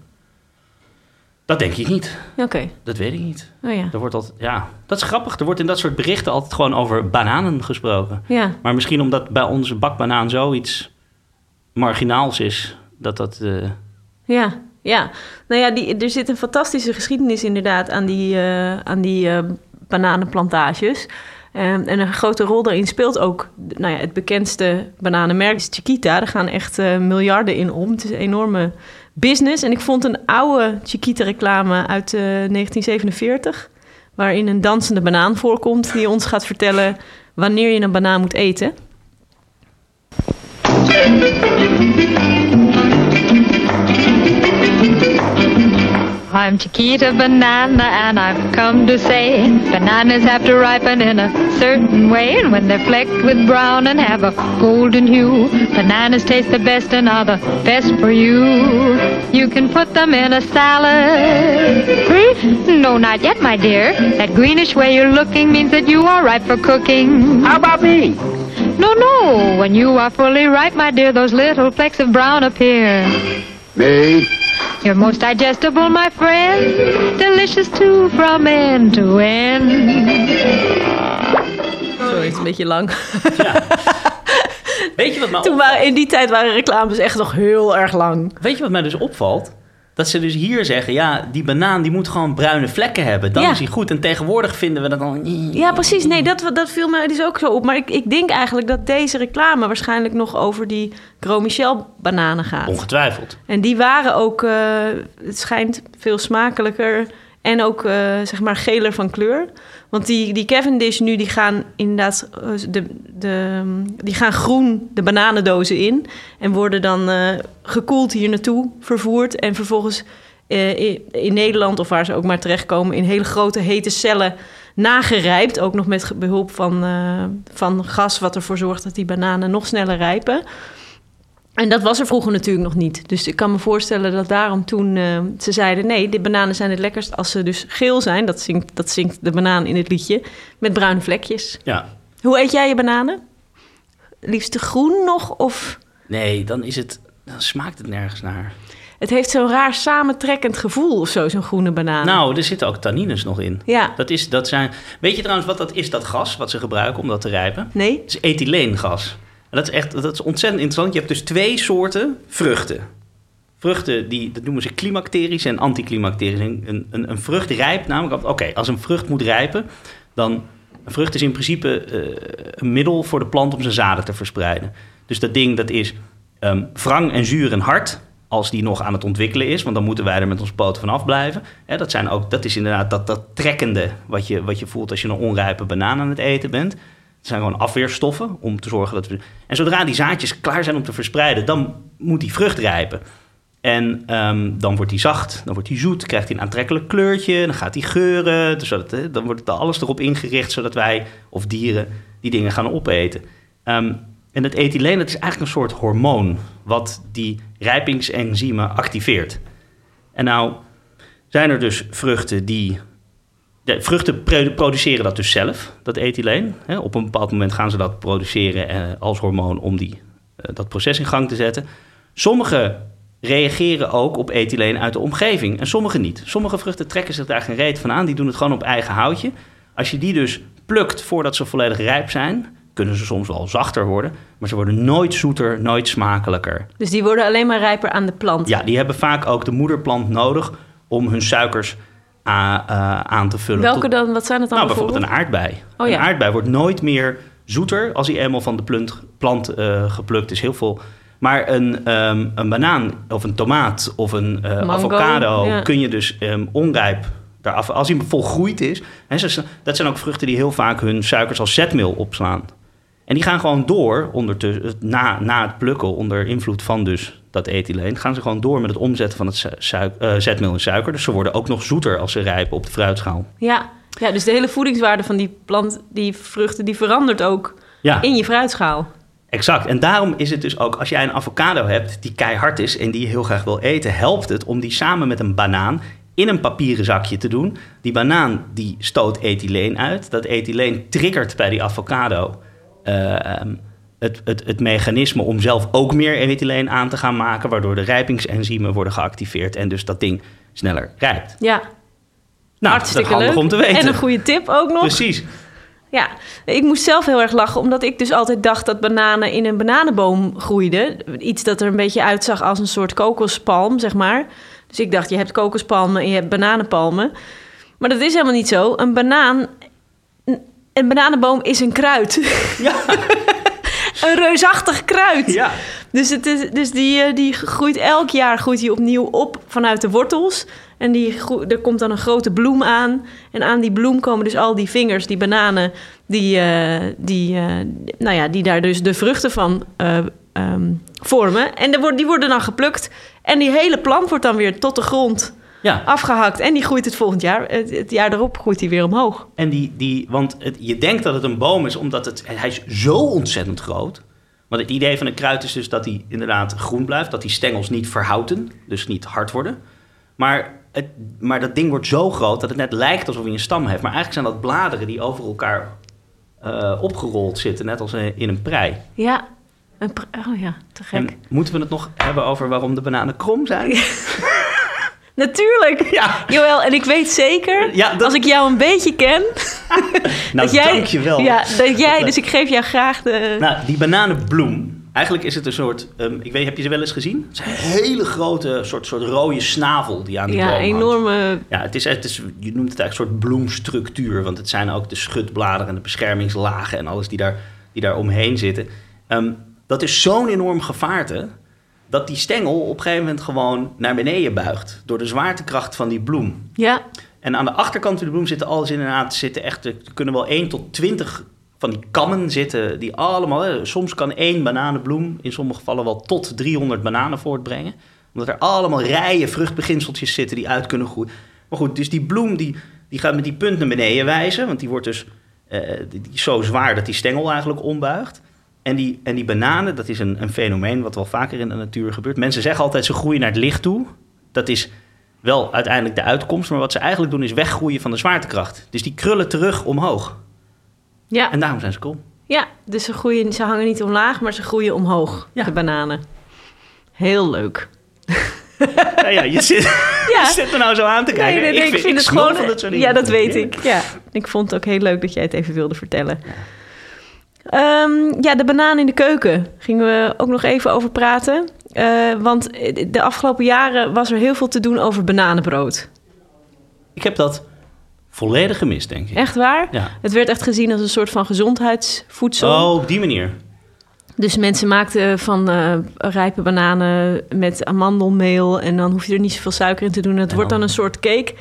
Dat denk ik niet. Oké, Dat weet ik niet. oh ja. Er wordt altijd, ja, dat is grappig. Er wordt in dat soort berichten altijd gewoon over bananen gesproken. Ja, Maar misschien omdat bij onze bakbanaan zoiets marginaals is, dat dat... eh, ja, ja. Nou ja, die, er zit een fantastische geschiedenis inderdaad aan die, eh, aan die eh, bananenplantages. Ehm, en een grote rol daarin speelt ook nou ja, het bekendste bananenmerk, is Chiquita. Daar gaan echt eh, miljarden in om. Het is een enorme business. En ik vond een oude Chiquita-reclame uit eh, 1947... waarin een dansende banaan voorkomt... die ons gaat vertellen wanneer je een banaan moet eten. I'm Chiquita Banana, and I've come to say bananas have to ripen in a certain way. And when they're flecked with brown and have a golden hue, bananas taste the best and are the best for you. You can put them in a salad. Green? No, not yet, my dear. That greenish way you're looking means that you are ripe for cooking. How about me? No, no. When you are fully ripe, my dear, those little flecks of brown appear. Me? You're most digestible, my friend. Delicious too from end to end. Sorry, het is een beetje lang. Weet je wat mij Toen waren, in die tijd waren reclames echt nog heel erg lang. Weet je wat mij dus opvalt? Dat ze dus hier zeggen, ja, die banaan die moet gewoon bruine vlekken hebben. Dan Ja. is hij goed. En tegenwoordig vinden we dat dan... Ja, precies. Nee, dat, dat viel me dus ook zo op. Maar ik, ik denk eigenlijk dat deze reclame waarschijnlijk nog over die Gros Michel bananen gaat. Ongetwijfeld. En die waren ook, eh, het schijnt veel smakelijker en ook eh, zeg maar geler van kleur. Want die, die Cavendish nu, die gaan inderdaad eh, de, de, die gaan groen de bananendozen in. En worden dan eh, gekoeld hier naartoe vervoerd. En vervolgens in, Nederland, of waar ze ook maar terechtkomen, in hele grote hete cellen nagerijpt. Ook nog met behulp van, van gas, wat ervoor zorgt dat die bananen nog sneller rijpen. En dat was er vroeger natuurlijk nog niet. Dus ik kan me voorstellen dat daarom toen eh, ze zeiden... nee, de bananen zijn het lekkerst als ze dus geel zijn. Dat zingt, dat zingt de banaan in het liedje. Met bruine vlekjes. Ja. Hoe eet jij je bananen? Liefst groen nog of... Nee, dan is het... Dan smaakt het nergens naar. Het heeft zo'n raar samentrekkend gevoel of zo, zo'n groene banaan. Nou, er zitten ook tannines nog in. Ja. Dat is, dat zijn... Weet je trouwens wat dat is, dat gas wat ze gebruiken om dat te rijpen? Nee? Het is ethyleengas. Dat is echt dat is ontzettend interessant. Je hebt dus twee soorten vruchten. Vruchten, die, dat noemen ze klimacterisch en anticlimacterisch. Een, een, een, vrucht rijpt namelijk... Oké, als een vrucht moet rijpen, dan... Een vrucht is in principe eh, een middel voor de plant om zijn zaden te verspreiden. Dus dat ding, dat is ehm wrang en zuur en hard. als die nog aan het ontwikkelen is. Want dan moeten wij er met ons poten vanaf blijven. Dat, zijn ook, dat is inderdaad dat, dat trekkende wat je, wat je voelt als je een onrijpe banaan aan het eten bent. Het zijn gewoon afweerstoffen om te zorgen dat we... En zodra die zaadjes klaar zijn om te verspreiden, dan moet die vrucht rijpen. En ehm, dan wordt die zacht, dan wordt die zoet, krijgt hij een aantrekkelijk kleurtje, dan gaat hij geuren. Dus dat, dan wordt alles erop ingericht zodat wij of dieren die dingen gaan opeten. Ehm, en het ethyleen dat is eigenlijk een soort hormoon wat die rijpingsenzymen activeert. En nou zijn er dus vruchten die. De vruchten pro- produceren dat dus zelf, dat ethyleen. Op een bepaald moment gaan ze dat produceren eh, als hormoon om die, eh, dat proces in gang te zetten. Sommige reageren ook op ethyleen uit de omgeving en sommige niet. Sommige vruchten trekken zich daar geen reet van aan, die doen het gewoon op eigen houtje. Als je die dus plukt voordat ze volledig rijp zijn, kunnen ze soms wel zachter worden, maar ze worden nooit zoeter, nooit smakelijker. Dus die worden alleen maar rijper aan de plant. Ja, die hebben vaak ook de moederplant nodig om hun suikers aan te vullen. Welke Tot- dan? Wat zijn het dan nou, bijvoorbeeld een aardbei. Oh, ja. Een aardbei wordt nooit meer zoeter als hij eenmaal van de plant eh, geplukt is. Heel veel. Maar een, ehm, een banaan of een tomaat of een eh, Mango, avocado ja. kun je dus ehm, onrijp daaraf. Als hij volgroeid is. Hè, dat zijn ook vruchten die heel vaak hun suikers als zetmeel opslaan. En die gaan gewoon door ondertussen, na, na het plukken, onder invloed van dus dat ethyleen, gaan ze gewoon door met het omzetten van het su- suik- eh, zetmeel in suiker. Dus ze worden ook nog zoeter als ze rijpen op de fruitschaal. Ja. ja, dus de hele voedingswaarde van die plant, die vruchten, die verandert ook Ja. in je fruitschaal. Exact. En daarom is het dus ook, als jij een avocado hebt die keihard is en die je heel graag wil eten, helpt het om die samen met een banaan in een papieren zakje te doen. Die banaan die stoot ethyleen uit. Dat ethyleen triggert bij die avocado eh, ehm, het, het, het mechanisme om zelf ook meer ethyleen aan te gaan maken, waardoor de rijpingsenzymen worden geactiveerd en dus dat ding sneller rijpt. Ja, Nou, hartstikke dat is handig leuk. om te weten. En een goede tip ook nog. Precies. Ja, ik moest zelf heel erg lachen, omdat ik dus altijd dacht dat bananen in een bananenboom groeiden. Iets dat er een beetje uitzag als een soort kokospalm, zeg maar. Dus ik dacht, je hebt kokospalmen en je hebt bananenpalmen. Maar dat is helemaal niet zo. Een banaan, een bananenboom is een kruid. Ja. een reusachtig kruid. Ja. Dus, het is, dus die, eh, die groeit elk jaar groeit die opnieuw op vanuit de wortels. En die, er komt dan een grote bloem aan. En aan die bloem komen dus al die vingers, die bananen, die, eh, die, eh, nou ja, die daar dus de vruchten van eh, ehm, vormen. En die worden dan geplukt. En die hele plant wordt dan weer tot de grond Ja. afgehakt. En die groeit het volgend jaar. Het, het jaar erop groeit die weer omhoog. En die, die want het, je denkt dat het een boom is, omdat het, hij is zo ontzettend groot. Want het idee van een kruid is dus dat hij inderdaad groen blijft, dat die stengels niet verhouten, dus niet hard worden. Maar, het, maar dat ding wordt zo groot dat het net lijkt alsof hij een stam heeft. Maar eigenlijk zijn dat bladeren die over elkaar eh, opgerold zitten, net als in een prei. Ja, een oh ja, te gek. En moeten we het nog hebben over waarom de bananen krom zijn? Natuurlijk. Ja. Joël, en ik weet zeker, Ja, dat- als ik jou een beetje ken... Nou, dat jij, dankjewel. Ja, dat jij, Dat- dus ik geef jou graag de... Nou, die bananenbloem. Eigenlijk is het een soort. ehm, ik weet, heb je ze wel eens gezien? Het is een hele grote, soort, soort rode snavel die aan die boom ja, hangt. enorme... Ja, het is, het is, je noemt het eigenlijk een soort bloemstructuur. Want het zijn ook de schutbladeren en de beschermingslagen en alles die daar, die daar omheen zitten. Ehm, dat is zo'n enorm gevaarte. Dat die stengel op een gegeven moment gewoon naar beneden buigt. Door de zwaartekracht van die bloem. Ja, En aan de achterkant van de bloem zitten alles inderdaad, zitten echt, er kunnen wel 1 tot 20 van die kammen zitten, die allemaal, soms kan één bananenbloem in sommige gevallen wel tot 300 bananen voortbrengen. Omdat er allemaal rijen vruchtbeginseltjes zitten die uit kunnen groeien. Maar goed, dus die bloem die, die gaat met die punt naar beneden wijzen, want die wordt dus eh, die, zo zwaar dat die stengel eigenlijk ombuigt. En die, en die bananen, dat is een, een fenomeen wat wel vaker in de natuur gebeurt. Mensen zeggen altijd ze groeien naar het licht toe. Dat is wel uiteindelijk de uitkomst. Maar wat ze eigenlijk doen is weggroeien van de zwaartekracht. Dus die krullen terug omhoog. ja, En daarom zijn ze krom. ja. Dus ze, groeien, ze hangen niet omlaag, maar ze groeien omhoog, Ja. de bananen. Heel leuk. Ja, ja, je, zit, Ja. je zit er nou zo aan te kijken. Nee, nee, nee, ik vind, het gewoon... dat ja, dat weet ik. Ja. Ik vond het ook heel leuk dat jij het even wilde vertellen. Ehm, ja, de banaan in de keuken gingen we ook nog even over praten. Eh, want de afgelopen jaren was er heel veel te doen over bananenbrood. Ik heb dat volledig gemist, denk ik. Echt waar? Ja. Het werd echt gezien als een soort van gezondheidsvoedsel. Oh, op die manier. Dus mensen maakten van eh, rijpe bananen met amandelmeel... en dan hoef je er niet zoveel suiker in te doen. Het wordt dan- een soort cake.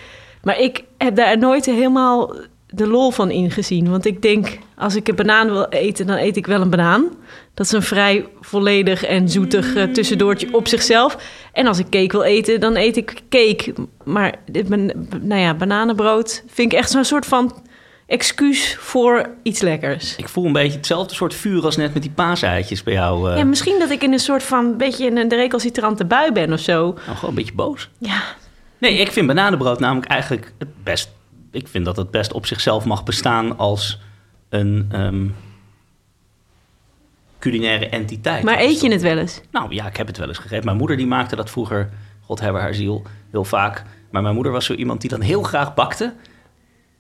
Maar ik heb daar nooit helemaal de lol van ingezien. Want ik denk, als ik een banaan wil eten, dan eet ik wel een banaan. Dat is een vrij volledig en zoetig eh, tussendoortje op zichzelf. En als ik cake wil eten, dan eet ik cake. Maar dit nou ja, bananenbrood vind ik echt zo'n soort van excuus voor iets lekkers. Ik voel een beetje hetzelfde soort vuur als net met die paaseitjes bij jou. eh Ja, misschien dat ik in een soort van beetje in een recalcitrante bui ben of zo. nou, gewoon een beetje boos. Ja, Nee, ik vind bananenbrood namelijk eigenlijk het best... Ik vind dat het best op zichzelf mag bestaan als een ehm, culinaire entiteit. maar eet je het wel eens? Nou ja, ik heb het wel eens gegeten. Mijn moeder die maakte dat vroeger, God hebben haar ziel, heel vaak. Maar mijn moeder was zo iemand die dan heel graag bakte.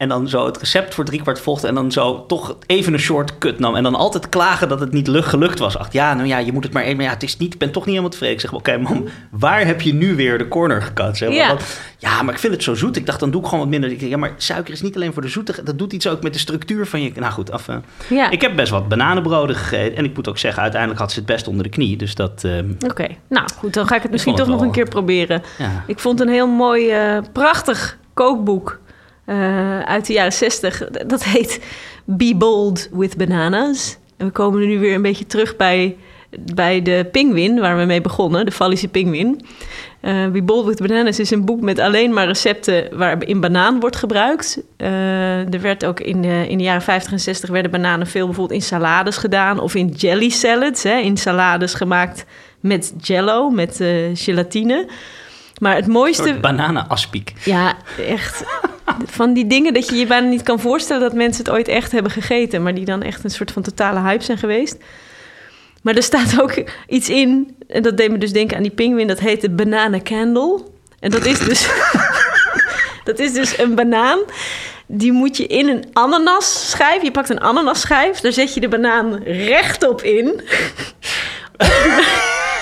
En dan zo het recept voor driekwart volgde. En dan zo toch even een shortcut nam. En dan altijd klagen dat het niet lucht gelukt was. Ach ja, nou ja, je moet het maar even. Maar ja, het is niet, ik ben toch niet helemaal tevreden. Ik zeg, oké mam, waar heb je nu weer de corner gekat? Zeg, Ja. Want- ja, maar ik vind het zo zoet. Ik dacht, dan doe ik gewoon wat minder. Ik ja, maar suiker is niet alleen voor de zoetigheid. Dat doet iets ook met de structuur van je... Nou goed, af. eh. Ja, Ik heb best wat bananenbroden gegeten. En ik moet ook zeggen, uiteindelijk had ze het best onder de knie. Dus dat... ehm, oké. Nou goed, dan ga ik het misschien toch nog een keer proberen. ja. Ik vond een heel mooi, eh, prachtig kookboek eh, uit de jaren zestig. Dat heet Be Bold with Bananas. En we komen nu weer een beetje terug bij, bij de pinguïn, waar we mee begonnen, de Fallische pinguïn. Eh Be Bold with Bananas is een boek met alleen maar recepten waarin banaan wordt gebruikt. Eh, er werd ook in de, in de jaren 50 en 60 werden bananen veel bijvoorbeeld in salades gedaan of in jelly salads, hè, in salades gemaakt met jello, met gelatine. Maar het Een mooiste. soort bananenaspiek. Ja, echt. Van die dingen dat je je bijna niet kan voorstellen dat mensen het ooit echt hebben gegeten, maar die dan echt een soort van totale hype zijn geweest. Maar er staat ook iets in, en dat deed me dus denken aan die pinguïn, dat heet de banana candle. En dat is dus, dat is dus een banaan, die moet je in een ananas schijf. Je pakt een ananas schijf, daar zet je de banaan rechtop in.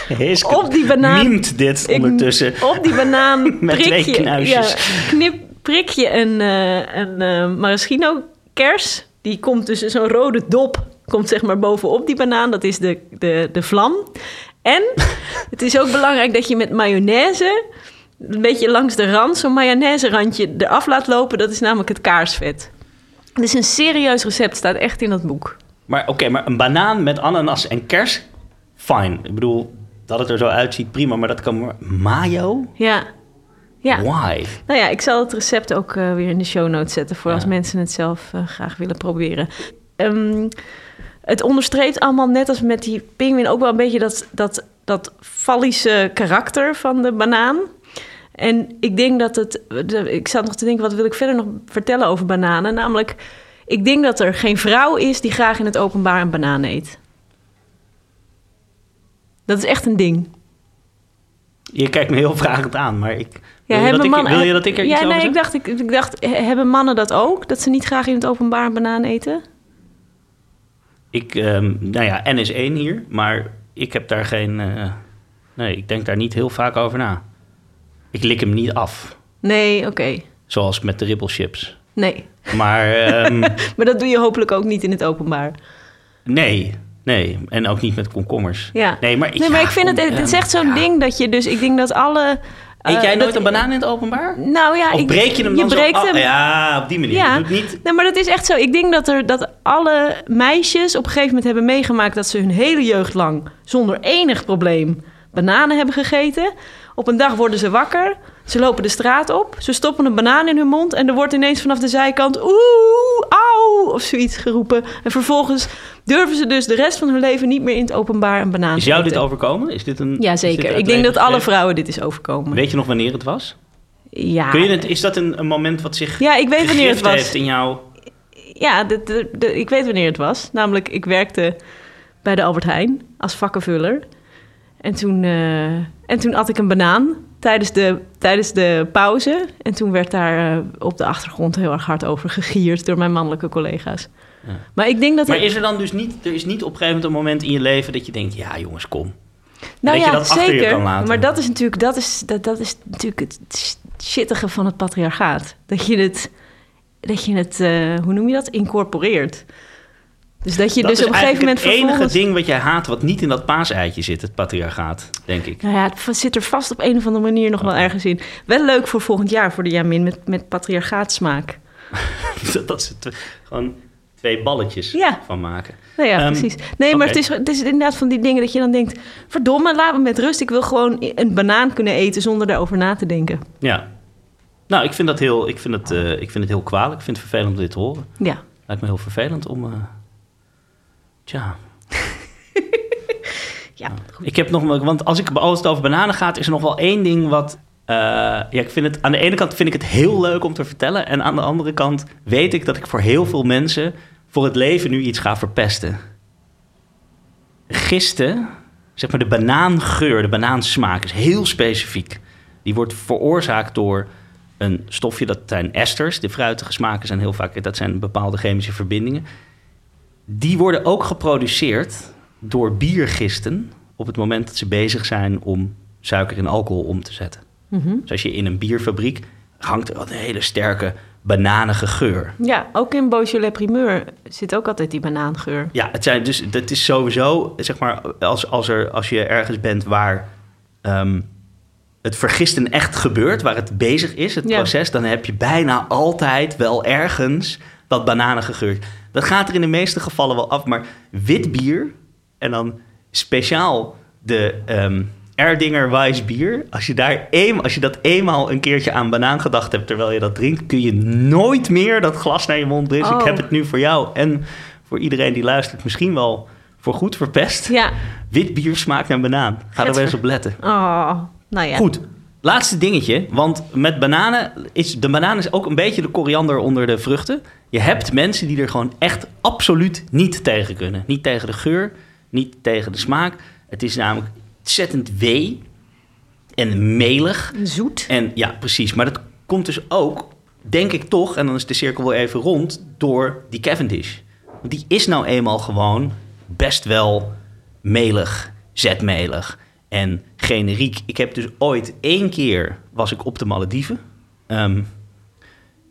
Heeske Op die banaan- dit Ik- ondertussen. Op die banaan Met twee je, knuisjes. Ja, knip, prik je een, eh, een eh, maraschino kers. Die komt dus zo'n rode dop, komt zeg maar bovenop die banaan. Dat is de, de, de vlam. En het is ook belangrijk dat je met mayonaise... een beetje langs de rand, zo'n mayonaise randje eraf laat lopen. Dat is namelijk het kaarsvet. Het is een serieus recept, staat echt in dat boek. Maar oké, maar een banaan met ananas en kers, fine. Ik bedoel, dat het er zo uitziet, prima. Maar dat kan maar... Mayo? Ja. Ja. Why? Nou ja, ik zal het recept ook eh, weer in de show notes zetten voor Ja. als mensen het zelf eh, graag willen proberen. Ehm, het onderstreept allemaal net als met die pinguïn ook wel een beetje dat, dat, dat fallische karakter van de banaan. En ik denk dat het. de- ik zat nog te denken, wat wil ik verder nog vertellen over bananen? Namelijk, ik denk dat er geen vrouw is die graag in het openbaar een banaan eet. Dat is echt een ding. Je kijkt me heel vragend aan, maar ik... Ja, wil, je dat hebben ik, mannen- wil je dat ik er ja, iets over nee, ik dacht, ik, ik dacht, he- hebben mannen dat ook? Dat ze niet graag in het openbaar een banaan eten? Ik, ehm, nou ja, N is één hier, maar ik heb daar geen... eh, nee, ik denk daar niet heel vaak over na. Ik lik hem niet af, Nee, oké. zoals met de ribbelchips. Nee. Maar ehm, Maar dat doe je hopelijk ook niet in het openbaar. nee, nee. En ook niet met komkommers. Ja. Nee, maar, Nee, maar ja, ik vind het, kom, het is echt zo'n ja. ding dat je dus, ik denk dat alle... Eet eh, jij nooit dat- een banaan in het openbaar? Nou ja, Of ik, breek je hem je dan breekt zo? hem. af? ja, op die manier. Ja. Doet niet... Nee, maar dat is echt zo. Ik denk dat, er, dat alle meisjes op een gegeven moment hebben meegemaakt... dat ze hun hele jeugd lang zonder enig probleem bananen hebben gegeten. Op een dag worden ze wakker. Ze lopen de straat op. Ze stoppen een banaan in hun mond. En er wordt ineens vanaf de zijkant... Oeh, auw, of zoiets geroepen. En vervolgens durven ze dus de rest van hun leven... niet meer in het openbaar een banaan Is te jou dit overkomen? Is dit een, Ja, is dit zeker. uit Ik denk dat alle vrouwen dit is overkomen. Weet je nog wanneer het was? Ja. Kun je het, is dat een, een moment wat zich ja, ik weet wanneer het was. heeft in jou? Ja, de, de, de- ik weet wanneer het was. Namelijk, ik werkte bij de Albert Heijn als vakkenvuller. En toen, eh, en toen at ik een banaan tijdens de, tijdens de pauze. En toen werd daar eh, op de achtergrond heel erg hard over gegierd door mijn mannelijke collega's. Ja. Maar ik denk dat... Maar ik- is er dan dus niet, er is niet op een gegeven moment een moment in je leven dat je denkt, ja jongens, kom. nou dat je ja, dat achter je zeker. kan laten. Maar dat is natuurlijk, dat is, dat, dat is natuurlijk het shittige van het patriarchaat. Dat je het, dat je het eh, hoe noem je dat, incorporeert. Dus dat je Dat dus is op een gegeven moment het enige ding wat jij haat... wat niet in dat paaseitje zit, het patriarchaat, denk ik. Nou ja, het zit er vast op een of andere manier nog wel ergens in. Wel leuk voor volgend jaar voor de Jamin met, met patriarchaatsmaak. dat, dat ze tw- gewoon twee balletjes Ja. van maken. Nou ja, Ehm, precies. Nee, maar het, is, het is inderdaad van die dingen dat je dan denkt... verdomme, laat me met rust. Ik wil gewoon een banaan kunnen eten zonder daarover na te denken. Ja. Nou, ik vind, dat heel, ik, vind het, eh, ik vind het heel kwalijk. Ik vind het vervelend om dit te horen. Ja. Lijkt me heel vervelend om... eh, Tja, Ja, goed. ik heb nog... Want als, ik, als het over bananen gaat, is er nog wel één ding wat... eh, ja, ik vind het, aan de ene kant vind ik het heel leuk om te vertellen. En aan de andere kant weet ik dat ik voor heel veel mensen... voor het leven nu iets ga verpesten. Gisten, zeg maar de banaangeur, de banaansmaak is heel specifiek. Die wordt veroorzaakt door een stofje, dat zijn esters. De fruitige smaken zijn heel vaak, dat zijn bepaalde chemische verbindingen. Die worden ook geproduceerd door biergisten op het moment dat ze bezig zijn om suiker in alcohol om te zetten. Mhm. Dus als je in een bierfabriek hangt er een hele sterke bananige geur. Ja, ook in Beaujolais Primeur zit ook altijd die banaangeur. Ja, het zijn dus, dat is sowieso, zeg maar, als, als, er, als je ergens bent waar ehm, het vergisten echt gebeurt, waar het bezig is, het Ja. proces, dan heb je bijna altijd wel ergens dat bananige geur. Dat gaat er in de meeste gevallen wel af, maar wit bier en dan speciaal de ehm Erdinger Weiss bier, als je, daar een, als je dat eenmaal een keertje aan banaan gedacht hebt terwijl je dat drinkt, kun je nooit meer dat glas naar je mond brengen. Dus Oh. ik heb het nu voor jou en voor iedereen die luistert misschien wel voor goed verpest. Ja. Wit bier smaakt naar banaan. Ga er wel eens op letten. Oh, nou ja. Goed. Laatste dingetje, want met bananen is de banaan is ook een beetje de koriander onder de vruchten. Je hebt mensen die er gewoon echt absoluut niet tegen kunnen. Niet tegen de geur, niet tegen de smaak. Het is namelijk ontzettend wee en melig. Zoet. En ja, precies. Maar dat komt dus ook, denk ik toch, en dan is de cirkel wel even rond, door die Cavendish. Want die is nou eenmaal gewoon best wel melig, zetmelig en generiek. Ik heb dus ooit één keer was ik op de Malediven ehm,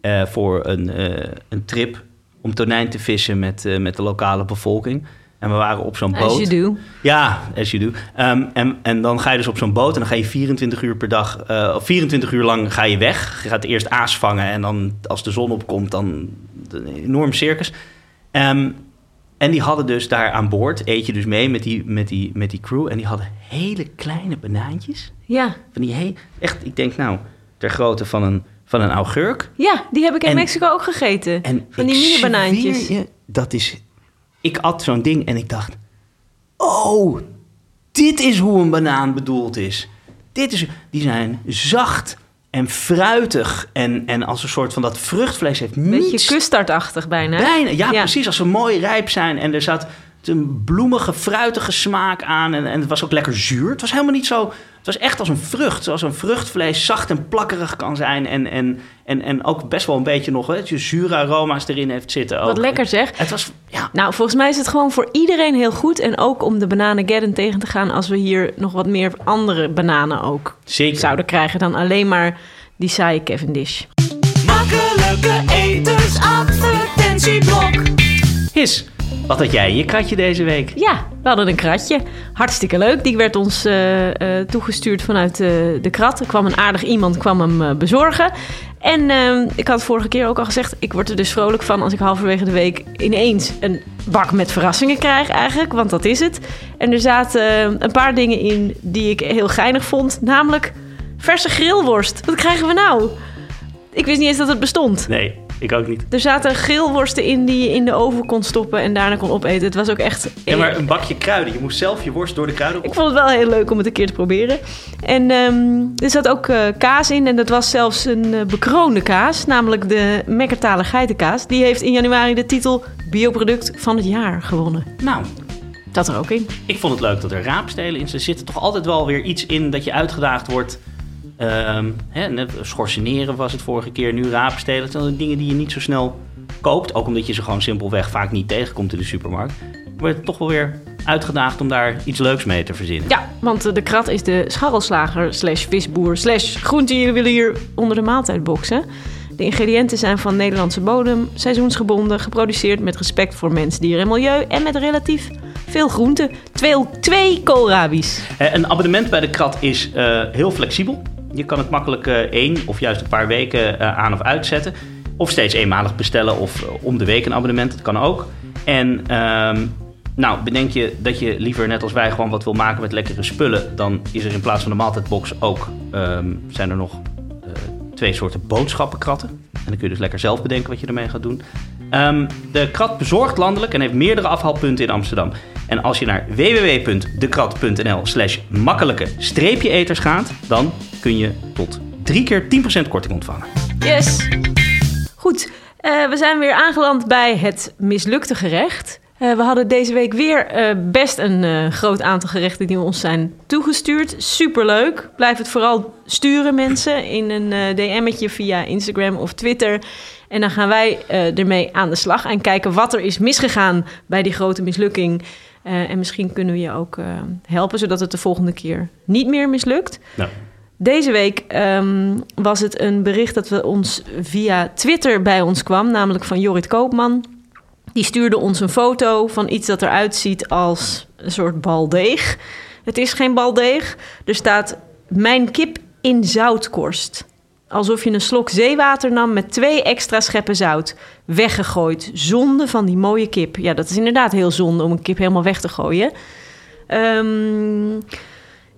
eh, voor een, eh, een trip om tonijn te vissen met, eh, met de lokale bevolking. En we waren op zo'n boot. As you do. Ja, as you do. Ehm, en, en dan ga je dus op zo'n boot en dan ga je 24 uur per dag, of 24 uur lang ga je weg. Je gaat eerst aas vangen en dan als de zon opkomt, dan een enorm circus. Ehm, en die hadden dus daar aan boord, eet je dus mee met die, met, die, met die crew. En die hadden hele kleine banaantjes. Ja. Van die echt, ik denk nou, ter grootte van een, van een augurk. Ja, die heb ik in En- Mexico ook gegeten. En Van die mini-banaantjes. je, Dat is... Ik at zo'n ding en ik dacht... Oh, dit is hoe een banaan bedoeld is. Dit is... Die zijn zacht en fruitig. En, en als een soort van dat vruchtvlees heeft Beetje niets... custardachtig bijna. Bijna, ja, Ja. precies. Als ze mooi rijp zijn en er zat een bloemige, fruitige smaak aan. En, en het was ook lekker zuur. Het was helemaal niet zo... Het was echt als een vrucht. Zoals een vruchtvlees zacht en plakkerig kan zijn. En, en, en, en ook best wel een beetje nog... Hè, dat je zure aroma's erin heeft zitten. Wat ook. lekker zeg. Het was... Ja, Nou, volgens mij is het gewoon voor iedereen heel goed. En ook om de bananen tegen te gaan... als we hier nog wat meer andere bananen ook zeker. zouden krijgen... dan alleen maar die saaie Cavendish. Makkelijke etensadvertentieblok. His, wat had jij in je kratje deze week? Ja, we hadden een kratje. Hartstikke leuk. Die werd ons eh, eh, toegestuurd vanuit eh, de krat. Er kwam een aardig iemand kwam hem bezorgen. En eh, ik had vorige keer ook al gezegd... ik word er dus vrolijk van als ik halverwege de week... ineens een bak met verrassingen krijg eigenlijk. Want dat is het. En er zaten een paar dingen in die ik heel geinig vond. Namelijk verse grillworst. Wat krijgen we nou? Ik wist niet eens dat het bestond. Nee, ik ook niet. Er zaten grillworsten in die je in de oven kon stoppen... en daarna kon opeten. Het was ook echt... Ja, maar een bakje kruiden. Je moest zelf je worst door de kruiden Ik vond het wel heel leuk om het een keer te proberen. En ehm, er zat ook eh, kaas in. En dat was zelfs een eh, bekroonde kaas. Namelijk de Mekkertale geitenkaas. Die heeft in januari de titel Bioproduct van het jaar gewonnen. Nou, Dat er ook in. ik vond het leuk dat er raapstelen in zitten. Er zit toch altijd wel weer iets in dat je uitgedaagd wordt. Ehm hè, schorseneren was het vorige keer, nu raapstelen. Het zijn dingen die je niet zo snel koopt. Ook omdat je ze gewoon simpelweg vaak niet tegenkomt in de supermarkt. Maar toch wel weer uitgedaagd om daar iets leuks mee te verzinnen. Ja, want eh, de krat is de scharrelslager slash visboer slash groentejuwelier onder de maaltijdbox. Hè? De ingrediënten zijn van Nederlandse bodem, seizoensgebonden, geproduceerd met respect voor mens, dier en milieu en met relatief veel groenten. Twee, twee koolrabi's. Eh, Een abonnement bij de krat is eh, heel flexibel. Je kan het makkelijk eh, één of juist een paar weken eh, aan of uitzetten. Of steeds eenmalig bestellen of eh, om de week een abonnement. Dat kan ook. En ehm, nou, bedenk je dat je liever net als wij gewoon wat wil maken met lekkere spullen. Dan is er in plaats van de maaltijdbox ook ehm, zijn er nog twee soorten boodschappenkratten. En dan kun je dus lekker zelf bedenken wat je ermee gaat doen. Ehm, de krat bezorgt landelijk en heeft meerdere afhaalpunten in Amsterdam. En als je naar www.dekrat.nl slash makkelijke eters gaat, dan kun je tot drie keer 10% korting ontvangen. Yes. Goed, eh, we zijn weer aangeland bij het mislukte gerecht. Eh, we hadden deze week weer eh, best een eh, groot aantal gerechten die ons zijn toegestuurd. Superleuk. Blijf het vooral sturen mensen in een DM'tje via Instagram of Twitter. En dan gaan wij ermee aan de slag en kijken wat er is misgegaan bij die grote mislukking. En misschien kunnen we je ook helpen, zodat het de volgende keer niet meer mislukt. Nou, Deze week ehm, was het een bericht dat we ons via Twitter bij ons kwam, namelijk van Jorrit Koopman. Die stuurde ons een foto van iets dat eruit ziet als een soort baldeeg. Het is geen baldeeg. Er staat mijn kip in zoutkorst. Alsof je een slok zeewater nam met twee extra scheppen zout. Weggegooid. Zonde van die mooie kip. Ja, dat is inderdaad heel zonde om een kip helemaal weg te gooien. Ehm,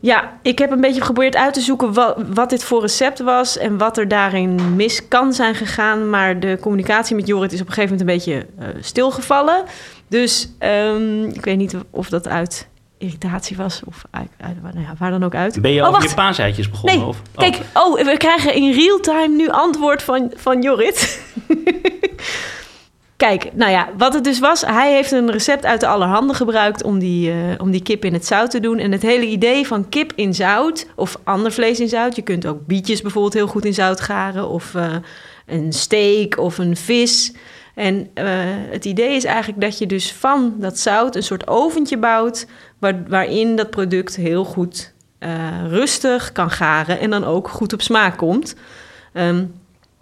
ja, ik heb een beetje geprobeerd uit te zoeken wat, wat dit voor recept was en wat er daarin mis kan zijn gegaan. Maar de communicatie met Jorrit is op een gegeven moment een beetje eh, stilgevallen. Dus ehm, ik weet niet of dat uit irritatie was of uit, uit- nou ja, waar dan ook uit. ben je Oh, over wacht. je paaseitjes begonnen? Nee, of? Oh. kijk, oh, we krijgen in real time nu antwoord van, van Jorrit. Kijk, nou ja, wat het dus was, hij heeft een recept uit de allerhande gebruikt om die, eh, om die kip in het zout te doen. En het hele idee van kip in zout of ander vlees in zout, je kunt ook bietjes bijvoorbeeld heel goed in zout garen of eh, een steak of een vis. En eh, het idee is eigenlijk dat je dus van dat zout een soort oventje bouwt waar, waarin dat product heel goed rustig kan garen en dan ook goed op smaak komt. Ehm,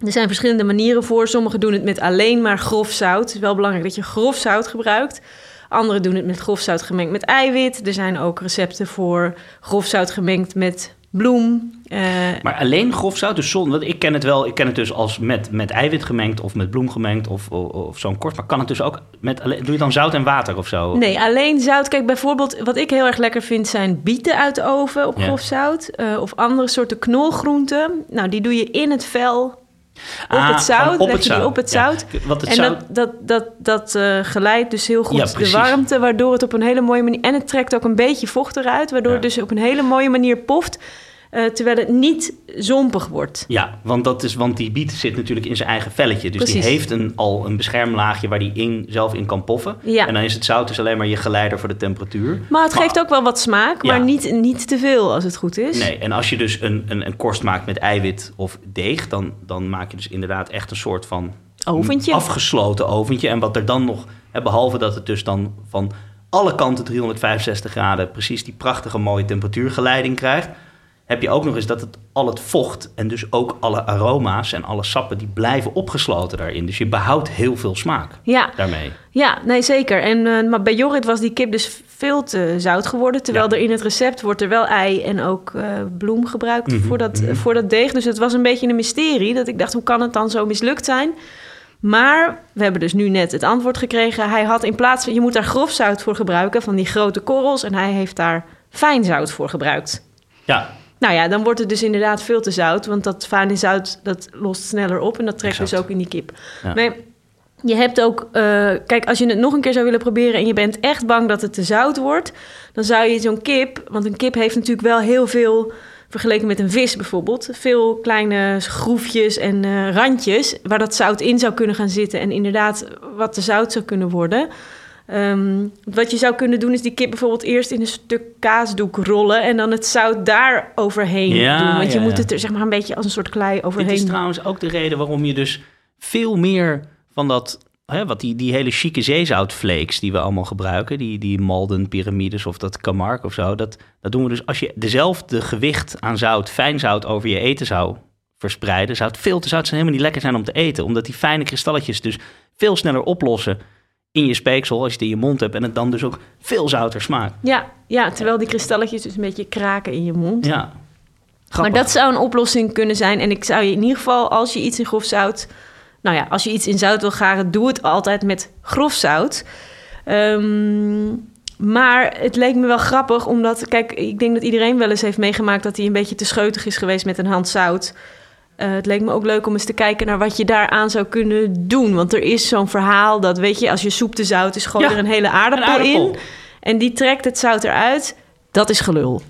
er zijn verschillende manieren voor. Sommigen doen het met alleen maar grof zout. Het is wel belangrijk dat je grof zout gebruikt. Anderen doen het met grof zout gemengd met eiwit. Er zijn ook recepten voor grof zout gemengd met bloem. Eh, Maar alleen grof zout, dus zonder, want ik ken het wel, ik ken het dus als met, met eiwit gemengd of met bloem gemengd of, of, of zo'n korst. Maar kan het dus ook met, alleen- doe je dan zout en water of zo? Nee, alleen zout. Kijk, bijvoorbeeld wat ik heel erg lekker vind zijn bieten uit de oven op Ja. grof zout. eh, of andere soorten knolgroenten. Nou, die doe je in het vel op Ah, het zout. gewoon op het zout. op het Ja. zout. Het en zout, dat, dat, dat, dat eh, geleidt dus heel goed Ja, de warmte, waardoor het op een hele mooie manier... En het trekt ook een beetje vocht eruit, waardoor het dus op een hele mooie manier poft... eh, terwijl het niet zompig wordt. Ja, want, dat is, want die biet zit natuurlijk in zijn eigen velletje. Dus die heeft een, al een beschermlaagje waar die in, zelf in kan poffen. Ja. En dan is het zout dus alleen maar je geleider voor de temperatuur. Maar het geeft ook wel wat smaak, Ja. maar niet, niet te veel als het goed is. Nee, en als je dus een, een, een korst maakt met eiwit of deeg... Dan, dan maak je dus inderdaad echt een soort van... Oventje. Afgesloten oventje. En wat er dan nog... Hè, behalve dat het dus dan van alle kanten 365 graden... precies die prachtige mooie temperatuurgeleiding krijgt... heb je ook nog eens dat het al het vocht... en dus ook alle aroma's en alle sappen... die blijven opgesloten daarin. Dus je behoudt heel veel smaak Ja, daarmee. Ja, nee, zeker. En, eh, maar bij Jorrit was die kip dus veel te zout geworden. Terwijl Ja. er in het recept wordt er wel ei en ook eh, bloem gebruikt voor, dat, voor dat deeg. Dus het was een beetje een mysterie. Dat ik dacht, hoe kan het dan zo mislukt zijn? Maar we hebben dus nu net het antwoord gekregen. Hij had in plaats van, je moet daar grof zout voor gebruiken, van die grote korrels. En hij heeft daar fijn zout voor gebruikt. Ja, Nou ja, dan wordt het dus inderdaad veel te zout. Want dat fijne zout, dat lost sneller op. En dat trekt Exact. dus ook in die kip. Ja. Maar je hebt ook... eh, kijk, als je het nog een keer zou willen proberen... en je bent echt bang dat het te zout wordt... dan zou je zo'n kip... want een kip heeft natuurlijk wel heel veel... vergeleken met een vis bijvoorbeeld... veel kleine groefjes en eh, randjes... waar dat zout in zou kunnen gaan zitten... en inderdaad wat te zout zou kunnen worden... Ehm, wat je zou kunnen doen is die kip bijvoorbeeld eerst in een stuk kaasdoek rollen en dan het zout daar overheen Ja, doen. Want je moet het er zeg maar een beetje als een soort klei overheen Dit is trouwens ook de reden waarom je dus veel meer van dat... Hè, wat die, die hele chique zeezoutvlees die we allemaal gebruiken... die, die Malden piramides of dat Camargue of zo... Dat, dat doen we dus als je dezelfde gewicht aan zout, fijn zout over je eten zou verspreiden. Zout, veel te zout zijn helemaal niet lekker zijn om te eten. Omdat die fijne kristalletjes dus veel sneller oplossen in je speeksel als je het in je mond hebt. En het dan dus ook veel zouter smaakt. Ja, ja, terwijl die kristalletjes dus een beetje kraken in je mond. Ja. Maar dat zou een oplossing kunnen zijn. En ik zou je in ieder geval, als je iets in grof zout... Nou ja, als je iets in zout wil garen, doe het altijd met grof zout. Ehm, maar het leek me wel grappig, omdat... Kijk, ik denk dat iedereen wel eens heeft meegemaakt... dat hij een beetje te scheutig is geweest met een hand zout. Eh, het leek me ook leuk om eens te kijken naar wat je daaraan zou kunnen doen. Want er is zo'n verhaal dat, weet je, als je soep te zout is... gooi Ja, er een hele aardappel, een aardappel. in. En die trekt het zout eruit. Dat is gelul.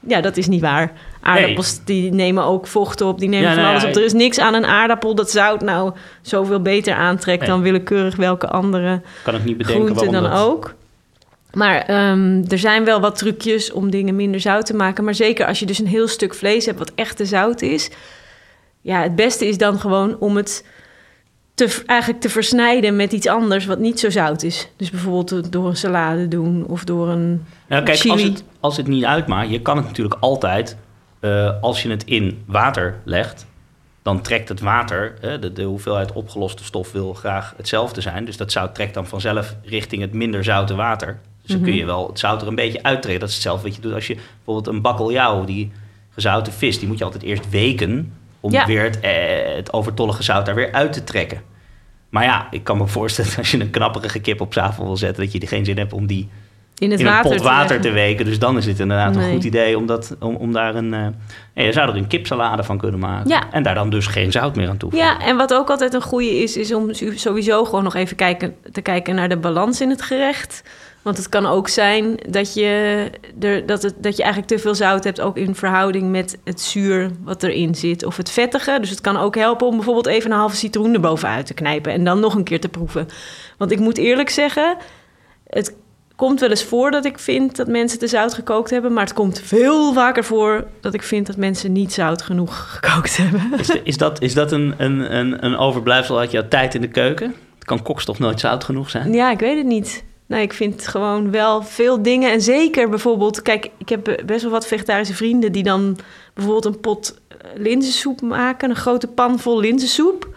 Ja, dat is niet waar. Aardappels die nemen ook vocht op, die nemen Ja, van nou alles ja, op. Er is niks aan een aardappel dat zout nou zoveel beter aantrekt... Nee. dan willekeurig welke andere kan ik niet bedenken groente dan dat... ook. Maar ehm, er zijn wel wat trucjes om dingen minder zout te maken. Maar zeker als je dus een heel stuk vlees hebt wat echt te zout is... Ja, het beste is dan gewoon om het te, eigenlijk te versnijden met iets anders wat niet zo zout is. Dus bijvoorbeeld door een salade doen of door een Ja, kijk, als het, als het niet uitmaakt, je kan het natuurlijk altijd, eh, als je het in water legt, dan trekt het water, de, de hoeveelheid opgeloste stof wil graag hetzelfde zijn. Dus dat zout trekt dan vanzelf richting het minder zoute water. Dus dan kun je wel het zout er een beetje uittrekken. Dat is hetzelfde wat je doet als je bijvoorbeeld een bakkeljauw, die gezouten vis, die moet je altijd eerst weken om Ja. weer het, eh, het overtollige zout daar weer uit te trekken. Maar ja, ik kan me voorstellen als je een knapperige kip op tafel wil zetten, dat je er geen zin hebt om die in het in water een pot te water te weken. Dus dan is het inderdaad een goed idee om, dat, om, om daar een... eh, ja, je zou er een kipsalade van kunnen maken. Ja. En daar dan dus geen zout meer aan toevoegen. Ja, en wat ook altijd een goede is, is om sowieso gewoon nog even kijken, te kijken naar de balans in het gerecht. Want het kan ook zijn dat je, er, dat, het, dat je eigenlijk te veel zout hebt, ook in verhouding met het zuur wat erin zit. Of het vettige. Dus het kan ook helpen om bijvoorbeeld even een halve citroen erbovenuit te knijpen en dan nog een keer te proeven. Want ik moet eerlijk zeggen, het komt wel eens voor dat ik vind dat mensen te zout gekookt hebben. Maar het komt veel vaker voor dat ik vind dat mensen niet zout genoeg gekookt hebben. Is, de- is dat, is dat een, een, een, een overblijfsel uit jouw tijd in de keuken? Kan kokstof nooit zout genoeg zijn? Ja, ik weet het niet. Nee, ik vind gewoon wel veel dingen. En zeker bijvoorbeeld, kijk, ik heb best wel wat vegetarische vrienden die dan bijvoorbeeld een pot eh, linzensoep maken. Een grote pan vol linzensoep.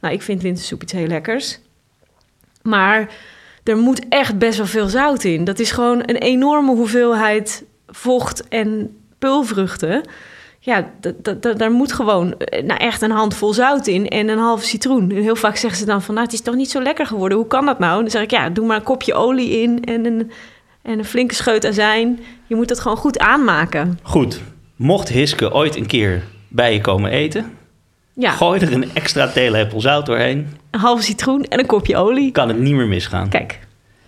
Nou, ik vind linzensoep iets heel lekkers. Maar er moet echt best wel veel zout in. Dat is gewoon een enorme hoeveelheid vocht en pulvruchten. Ja, daar moet gewoon eh, nou, echt een handvol zout in en een halve citroen. En heel vaak zeggen ze dan van, nou, het is toch niet zo lekker geworden. Hoe kan dat nou? En dan zeg ik, ja, doe maar een kopje olie in en een, en een flinke scheut azijn. Je moet dat gewoon goed aanmaken. Goed, mocht Hiske ooit een keer bij je komen eten... Ja, gooi er een extra theelepel zout doorheen. een halve citroen en een kopje olie. Kan het niet meer misgaan. Kijk,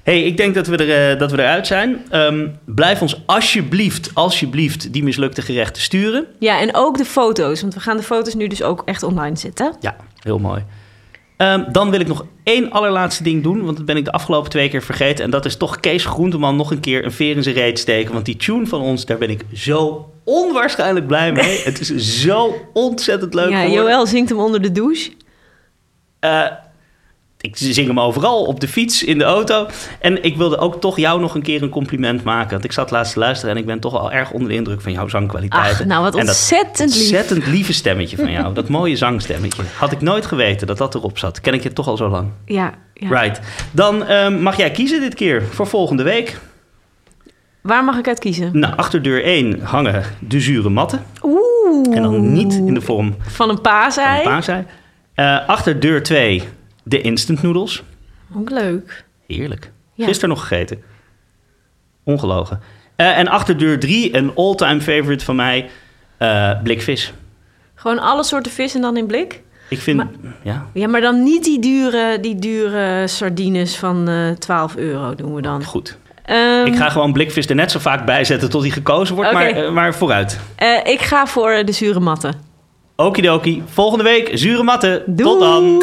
hey, ik denk dat we, er, eh, dat we eruit zijn. Ehm, blijf ons alsjeblieft, alsjeblieft die mislukte gerechten sturen. ja, en ook de foto's. Want we gaan de foto's nu dus ook echt online zetten. Ja, heel mooi. Ehm, dan wil ik nog één allerlaatste ding doen, want dat ben ik de afgelopen twee keer vergeten. En dat is toch Kees Groenteman nog een keer een veer in zijn reet steken. Want die tune van ons, daar ben ik zo onwaarschijnlijk blij mee. Het is zo ontzettend leuk ja, geworden. Joël zingt hem onder de douche. Eh, ik zing hem overal, op de fiets, in de auto. En ik wilde ook toch jou nog een keer een compliment maken. Want ik zat laatst te luisteren en ik ben toch al erg onder de indruk van jouw zangkwaliteiten. Ach, nou wat En dat ontzettend lief. Ontzettend lieve stemmetje van jou. Dat mooie zangstemmetje. Had ik nooit geweten dat dat erop zat. Ken ik je toch al zo lang. Ja, ja. Right. Dan ehm, mag jij kiezen dit keer voor volgende week. Waar mag ik uit kiezen? Nou, achter deur 1 hangen de zure matten. Oeh. En dan niet in de vorm Van een van paasei. een paasei. Eh, achter deur 2 de instant noodles. Ook leuk. Heerlijk. Ja. Gisteren nog gegeten. Ongelogen. Eh, en achter deur 3 een all-time favorite van mij. eh, blikvis. Gewoon alle soorten vis en dan in blik? Ik vind... Maar- ja, Ja, maar dan niet die dure, die dure sardines van eh 12 euro doen we dan. goed. Ehm, Ik ga gewoon blikvis er net zo vaak bij zetten tot hij gekozen wordt. Maar, maar vooruit. ik ga voor de zure matten. Okidoki. Volgende week zure matten. Doei. Tot dan.